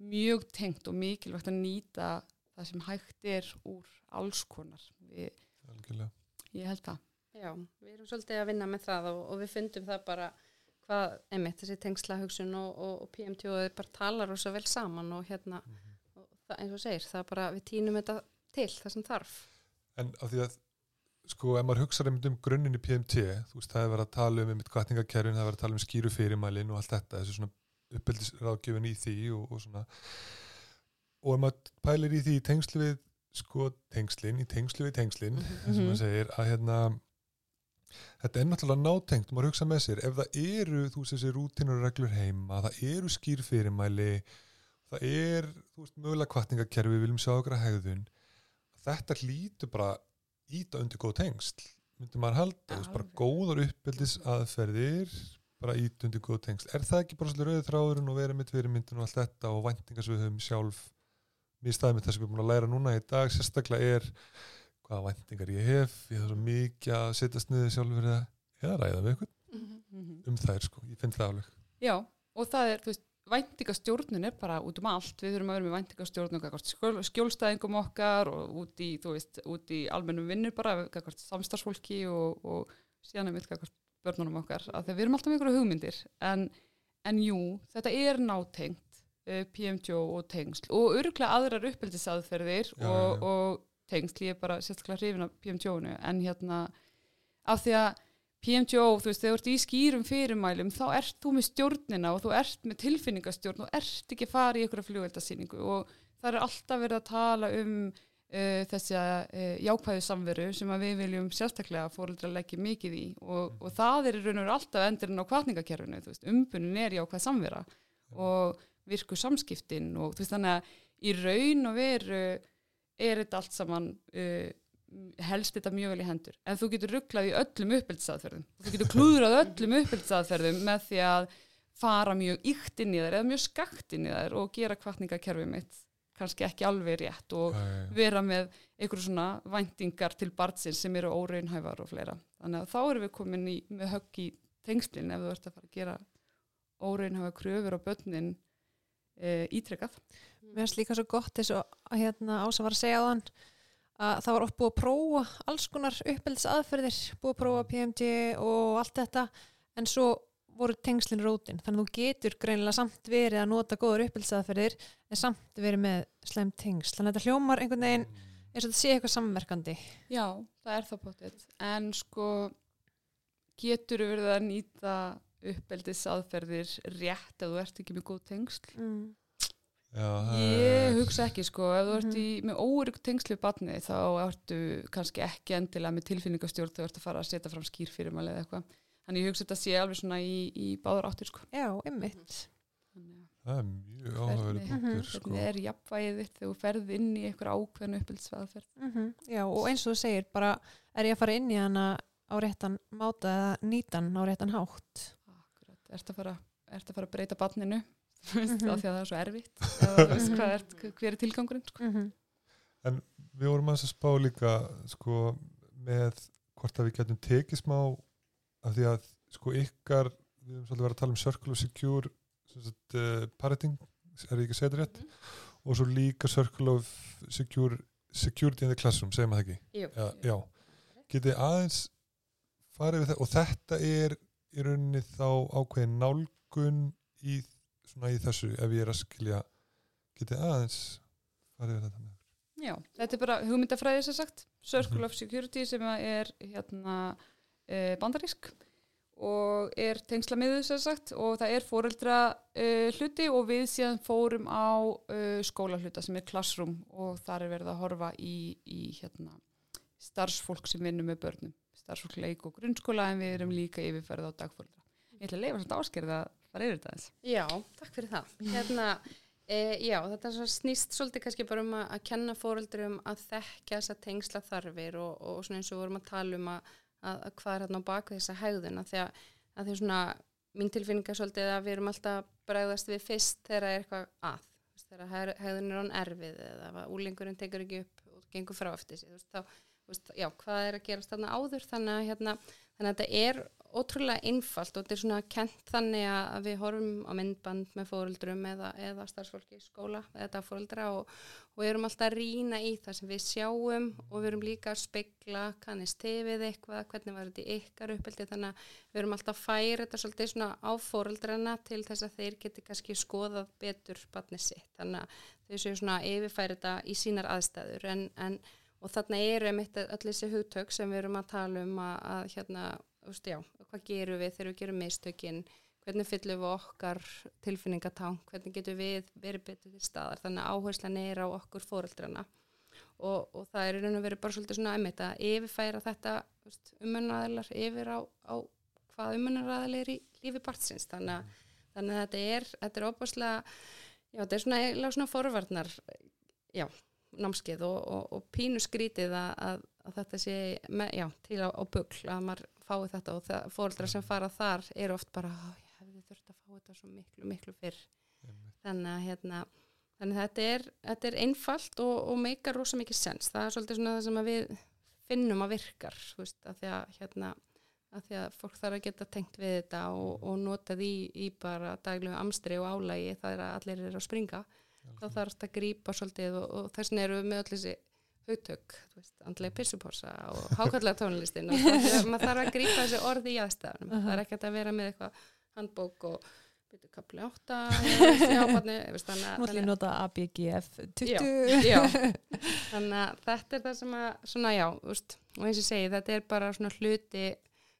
mjög tengt og mikilvægt að nýta það sem hægt er úr alls konar. Við, algjörlega. ég held það Já, við erum svolítið að vinna með það og, og við fundum það bara hvað, einmitt, þessi tengsla hugsun og, og, og PMT og þau bara talar og svo vel saman og hérna, og það, eins og segir, það bara, við týnum þetta til það sem þarf. En af því að sko, ef maður hugsaður einmitt um grunninn í PMT, þú veist, það er verið að tala um einmitt kvartningakerfin, það er verið að tala um skýru fyrirmælin og allt þetta, þessu svona uppeldisráðgjöfin í því og, og svona. Og ef maður pælir í því í tengslu við sko tengslin, í tengslu við tengslin eins og maður segir, að hérna þetta er náttúrulega nátengt, maður hugsa með sér. Ef það eru, þú veist, þessi rútinur og reglur heima, það eru skýr fyrirmæli það er, þú veist, mögulega kvartningakerfi, við viljum sjá okkur að hegðun þetta hlýtur bara íta undir góð tengsl myndi maður halda, þú veist, bara góðar uppeldis aðferðir bara íta undir góð tengsl, er það ekki bara svolítið rauðið þráðurinn og verið mitt fyrirmyndin og allt þetta og væntingar sem við höfum sjálf mér staðið með það sem við erum búin að læra núna í dag sérstaklega er hvaða væntingar ég hef, ég svo mikið að setjast niður sjálfur eða, ræða við eitthvað um þær sko, ég finn það alveg. Já, og það er, þú veist, væntingastjórnun er bara út um allt, við þurfum að vera með væntingastjórnun skjólstæðingum okkar og út í, þú veist, út í almennum vinnur bara, gagnvart samstarfsfólki og, og síðan er gagnvart börnunum okkar, af því að við erum alltaf með ykkur hugmyndir, en, en jú, þetta er nátengt, uh, PMTO og tengsl og örgulega aðrar uppeldisaðferðir Já, og, og tengsl, ég er bara sérstaklega hrifin af PMTO-nu, en hérna, af því að PMTO, þú veist, þegar þú ert í skýrum fyrirmælum þá ert þú með stjórnina og þú ert með tilfinningastjórn og ert ekki fara í einhverja flugveldasýningu og það er alltaf verið að tala um uh, þessi uh, jákvæðu samveru sem við viljum sérstaklega fóreldra leggja mikið í. Og, og það er í raun og veru alltaf endurinn á kvartningakerfinu, þú veist, umbunin er jákvæð samvera og virku samskiptin og þú veist þannig að í raun og veru er þetta allt saman uh, helst þetta mjög vel í hendur. En þú getur rugglað í öllum uppbyldisaðferðum þú getur klúðrað öllum uppbyldisaðferðum með því að fara mjög ykt inn í þær eða mjög skakt inn í þær og gera kvartningakerfið mitt kannski ekki alveg rétt og vera með einhverju svona væntingar til barnsins sem eru óraunhæfar og fleira. Þannig að þá erum við komin í, með högg í tengslin ef þú ert að fara að gera óraunhæfa kröfur á börnin e, ítrekkað Mér finnst líka svo gott og að hérna Ása var að segja á þann að það var oft búið að prófa alls konar uppeldis aðferðir, búið að prófa PMT og allt þetta en svo voru tengslinn rótin. Þannig að þú getur greinilega samt verið að nota góður uppeldis aðferðir en samt verið með slem tengsl. Þannig að þetta hljómar einhvern veginn eins og þetta sé eitthvað samverkandi. Já, það er það potið en sko getur verið að nýta uppeldis aðferðir rétt ef þú ert ekki með góð tengsl? Mm. Já, Ég hugsa ekki sko, ef þú ert Mhm. í, með órygg tengslu barni þá ertu kannski ekki endilega með tilfinningastjórn þegar þú ert að fara að setja fram skýr fyrirmæli eða eitthvað. Þannig ég hugsa þetta sé alveg svona í, í báður áttir sko. Já, að það er mjög áhugaverið Hvernig sko. er jafnvægið þitt þegar þú ferð inn í einhver ákveðin uppbyldsvaðferð? mm Já, og eins og þú segir bara er ég að fara inn í hana á réttan máta eða nýtan á réttan hátt Akkurat, ert að fara, ert að, fara að veist, Mhm. af því að það er svo erfitt *laughs* eða er, hver er tilgangurinn sko. mm við vorum aðeins að spá líka sko, með hvort að við getum tekið smá af því að sko ykkar við höfum svolítið verið að tala um circle of secure sagt, uh, parroting, er ég ekki að segja þetta rétt og svo líka Circle of Secure, Security in the Classroom, segir maður það ekki? Jú, Já, já. Getið aðeins farið við það og þetta er í rauninni þá ákveðin nálgun í, svona í þessu ef ég er að skilja getið aðeins farið við þetta með Já, þetta er bara hugmyndafræði sem sagt, Circle Mhm. of Security sem að er hérna e, bandarísk og er tengsla miður sem sagt og það er foreldra e, hluti og við síðan fórum á e, skólahluta sem er classroom og þar er verið að horfa í, í hérna starfsfólk sem vinnur með börnum, starfsfólk leik og grunnskóla en við erum líka yfirferð á dagforeldra. Ég ætla að leifa svona áskerða að fara yfir þetta eins. Já, takk fyrir það. Hérna, e, já, þetta snýst svolítið kannski bara um að, að kenna fóröldurum að þekka þessa tengsla þarfir og, og svona eins og vorum að tala um að, að, að hvað er hérna á baku þessa hegðuna því að, því svona mín tilfinning er svolítið að við erum alltaf bregðast við fyrst þegar það er eitthvað að þegar hegðun er án erfið eða úlingurinn tekur ekki upp og gengur frá eftir sig, þú veist, þá þú veist, já, hvað er að gerast þarna áður þannig að, hérna, þannig að þetta er ótrúlega einfalt og þetta er svona kent þannig að við horfum á myndband með fóruldrum eða, eða starfsfólki í skóla eða dagfóruldra og, og erum alltaf að rýna í það sem við sjáum og við erum líka að spegla kannist við eitthvað, hvernig var þetta ykkar uppeldi þannig að við erum alltaf að færa þetta svolítið svona á fóruldrana til þess að þeir geti kannski skoðað betur barnið sitt. Þannig að þau séu svona að yfirfæra þetta í sínar aðstæður. En, en og þarna eru einmitt öll þessi hugtök sem við erum að tala um að, að hérna, úst, já, hvað gerum við þegar við gerum mistökin, hvernig fyllum við okkar tilfinningatang, hvernig getum við verið betur til staðar, þannig að áherslan er á okkur fóreldrana og, og það er í raun og verið bara svolítið svona einmitt að yfirfæra þetta umönnaðilar yfir á, á hvað umönnaðilar er í lífi barnsins, þannig að, þannig að þetta er, þetta er opaslega, já, þetta er svona, svona forvarnar, já, námskeið og, og, og pínu skrítið að, að, að þetta sé með, já, til á, á bugl að maður fái þetta og það, fóreldrar sem fara þar eru oft bara, "Ó, ég hefði þurft að fá þetta svo miklu, miklu fyrr. Þannig að hérna þannig að þetta er, þetta er einfalt og, og meikar rosa mikið sens, það er svolítið svona það sem við finnum að virkar veist, að því að hérna að því að fólk þarf að geta tengt við þetta og, og notað í, í bara daglegu amstri og álægi það er að allir eru að springa. Þá þarf þetta að grípa svolítið og, og þess vegna eru við með öll þessi hugtök, andlega pissuposa og hákallega tónlistin og það, maður þarf að grípa þessi orði í aðstæðanum það er ekkert að vera með eitthvað handbók og byrju kapli átta *laughs* jábarni, veist, þannig, Nú ætlum ég að nota ABGF 20 Já, já. þannig að þetta er það sem að, svona já, úst, og eins og segi, þetta er bara svona hluti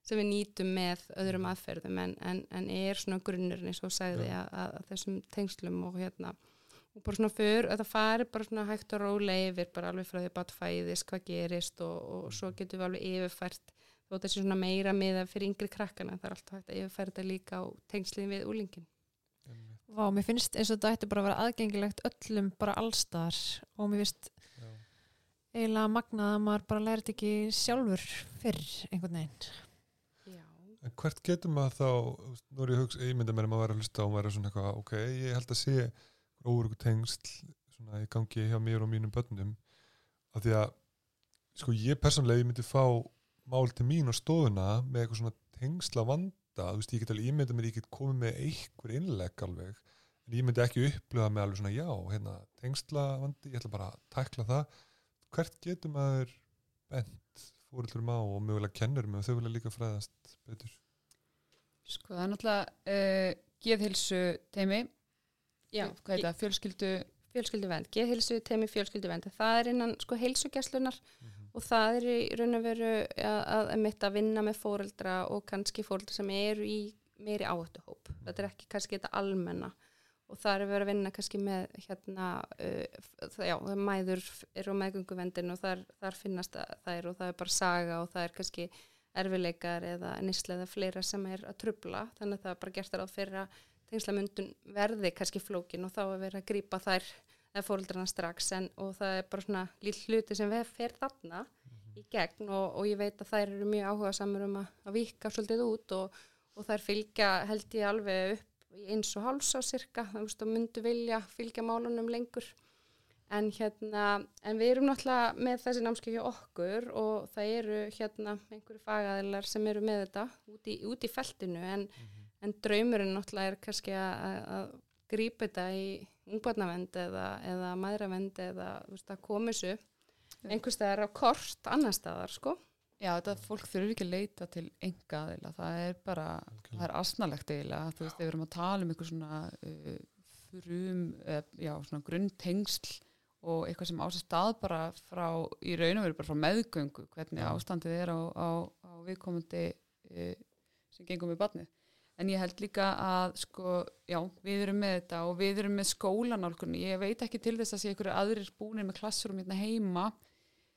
sem við nýtum með öðrum aðferðum en, en, en er svona grunnurinn eins og sagði að, að, að þessum tengslum og hérna og bara svona fyrir, þetta fari bara svona hægt og rólega yfir, bara alveg frá því bara fæðist, hvað gerist og, og svo getum við alveg yfirfært þó þetta sé svona meira miða fyrir yngri krakkana, það er alltaf hægt að yfirfæra þetta líka á tengslinn við úlingin. Vá, mér finnst eins og þetta ætti bara að vera aðgengilegt öllum bara allstar og mér finnst eiginlega magnað að maður bara læri þetta ekki sjálfur fyrr einhvern veginn. Já. En hvert getur maður þá, nú er ég að hugsa, ég myndi mér að maður vera að hlusta og maður er svona eitthvað, ok, ég held að sé óverku tengsl svona í gangi hjá mér og mínum börnum af því að, sko, ég persónlega ég myndi fá mál til mín og stofuna með eitthvað svona tengsla vanda, þú veist, ég get alveg, ég myndi mér, ég get komið með einhver innlegg alveg, en ég myndi ekki upplifa með alveg svona, já, hérna, tengsla vandi, ég ætla bara að tækla það, hvert getur maður bent fóröldurum á og mögulega kennurum og þau vilja líka fræðast betur. Sko það er náttúrulega uh, geðhilsu teimi, Já, hvað heit það, fjölskyldu, fjölskylduvend, geðhilsu temi fjölskylduvend það er innan sko heilsugjastlunar Mhm. og það er í raun og veru að, að, að, að vinna með fóreldra og kannski fóreldra sem eru í meiri áhættuhóp, þetta er ekki kannski þetta almenna. Og það er verið að vinna kannski með hérna uh, það, já, mæður eru á meðgönguvendin og þar, þar finnast þær og það er bara saga og það er kannski erfileikar eða nýslega fleira sem er að trubla þannig að það er bara gert þar á fyrra tengslamundun verði kannski flókin og þá er verið að grípa þær eða fóreldrarna strax en, og það er bara svona lill hluti sem fer þarna í gegn og, og ég veit að þær eru mjög áhuga samur um að, að vika svolítið út og, og þær fylgja held ég alveg upp eins og háls á cirka, þú veist og myndu vilja fylgja málunum lengur. En hérna, en við erum náttúrulega með þessi námskeið hjá okkur og það eru hérna einhverju fagaðilar sem eru með þetta út í, út í feltinu en, en draumurinn náttúrulega er kannski að, að grípa þetta í ungbarnavend eða, eða maðuravend eða veist, að koma þessu einhvers staðar á kort annar staðar sko. Já, þetta fólk þurfi ekki að leita til enga aðeila, það er bara, það er asnalegt eiginlega, þú veist, við erum að tala um eitthvað svona uh, frum, uh, já, svona grunntengsl og eitthvað sem ásast stað bara frá, í raun og veru bara frá meðgöngu, hvernig ástandið er á, á, á viðkomandi uh, sem gengum með barnið. En ég held líka að, sko, já, við erum með þetta og við erum með skólanálkunni. Ég veit ekki til þess að sé einhverju aðrir búinir með klassrum hérna heima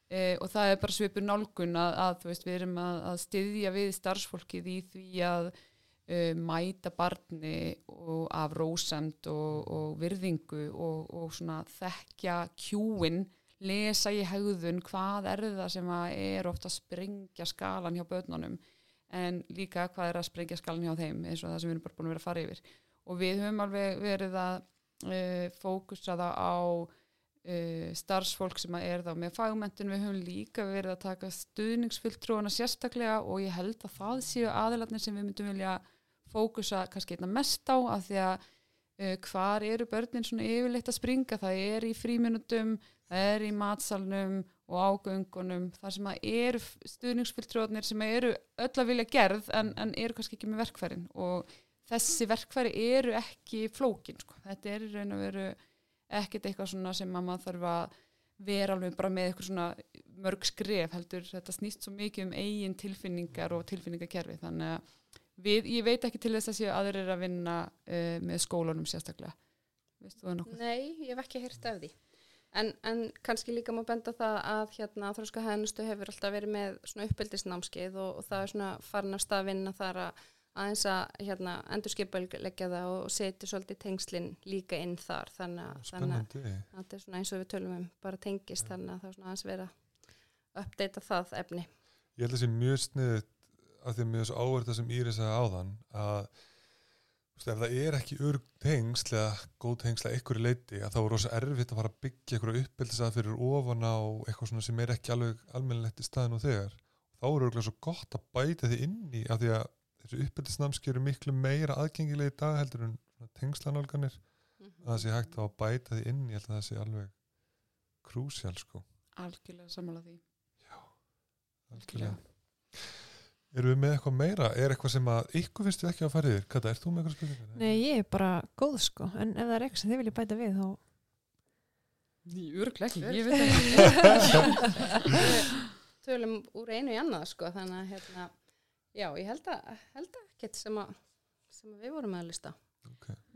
e, og það er bara svipur nálgun að, að veist, við erum að, að styðja við starfsfólkið í því að e, mæta barni og af rósend og, og virðingu og, og svona þekkja kjúin, lesa í hegðun hvað er það sem er ofta að sprengja skalan hjá börnunum en líka hvað er að sprengja skalan hjá þeim eins og það sem við erum bara búin að vera að fara yfir. Og við höfum alveg verið að uh, fókusa það á uh, starfsfólk sem að er þá með fagmentin, við höfum líka verið að taka stuðningsfulltrúana sérstaklega og ég held að það séu aðilarnir sem við myndum vilja fókusa kannski einna mest á af því að uh, hvar eru börnin svona yfirleitt að springa, það er í fríminutum, það er í matsalnum og ágöngunum, þar sem að eru stuðningsfulltrúarnir sem eru öll að vilja gerð en, en eru kannski ekki með verkfærin og þessi verkfæri eru ekki flókin, sko. þetta er raun og veru ekkert eitthvað svona sem að maður þarf að vera alveg bara með eitthvað svona mörg skref heldur, þetta snýst svo mikið um eigin tilfinningar og tilfinningakerfi þannig að við, ég veit ekki til þess að séu aðrir að vinna uh, með skólanum sérstaklega? Nei, ég hef ekki heyrt af því. En, en kannski líka má benda það að hérna þróska hæðnustu hefur alltaf verið með svona uppeldisnámskeið og, og það er svona farin af stað að vinna þar að aðeins að hérna endurskipaleggja það og setja svolítið tengslinn líka inn þar þannig að, þannig að þetta er svona eins og við tölum um bara tengist þannig að það er svona aðeins verið að uppdeita það efni. Ég held að það sé mjög sniðut að því að mjög svo áverð það sem Íris sagði áðan að ef það er ekki örg tengsl eða góð tengsl að einhverju leiti að þá er rosa erfitt að fara að byggja einhverju uppbyldisað fyrir ofan á eitthvað svona sem er ekki alveg almennilegt í staðin og þegar. Þá er örgulega svo gott að bæta því inn í af því að þessu uppbyldisnámski eru miklu meira aðgengilega í dag heldur en tengslanálganir að það sé hægt að bæta því inn held að það sé alveg krúsjál sko. Algjörlega sammála því. Algjörlega. Erum við með eitthvað meira? Er eitthvað sem að ykkur finnst við ekki að fara yfir? Kata, ert þú með eitthvað spurningar? Nei, ég er bara góð sko, en ef það er eitthvað sem þið viljið bæta við þá Ný, örglega, ég veit *laughs* ekki tölum úr einu í annað sko þannig að hérna, já ég held að, held að ekkert sem að, sem að við vorum að lista.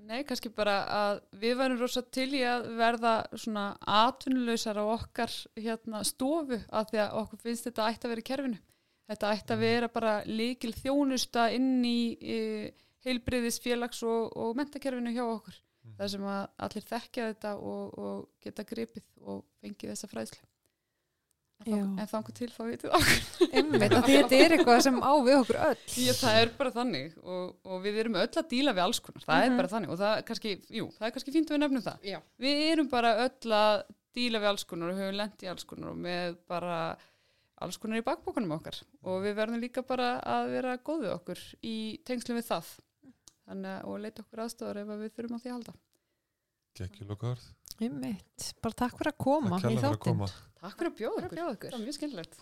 Nei, kannski bara að við værum rosa til í að verða svona atvinnuleysar á okkar hérna, stofu að því að okkur finnst þetta ætti að vera í kerfinu. Þetta ætti að vera bara líkil þjónusta inn í e, heilbriðis félags og, og mentakerfinu hjá okkur. Það sem að allir þekkja þetta og, og geta gripið og fengið þessa fræðslu. En en þangu til þá vitið okkur. einmitt, að þetta er eitthvað sem á við okkur öll Já, það er bara þannig og, og við erum öll að díla við alls konar. Það Mhm. er bara þannig og það er kannski, jú, það er kannski fínt að við nefnum það. Já. Við erum bara öll að díla við alls konar og höfum lent í alls konar og með bara alls konar í bakbókunum okkar og við verðum líka bara að vera góð við okkur í tengslum við það. Þannig að og leita okkur aðstofar ef að við þurfum á því að halda. Gekkjul og garð. einmitt, bara takk fyrir að koma Takk fyrir að koma. Takk fyrir að bjóða okkur. fyrir okkur. Það var mjög skemmtilegt.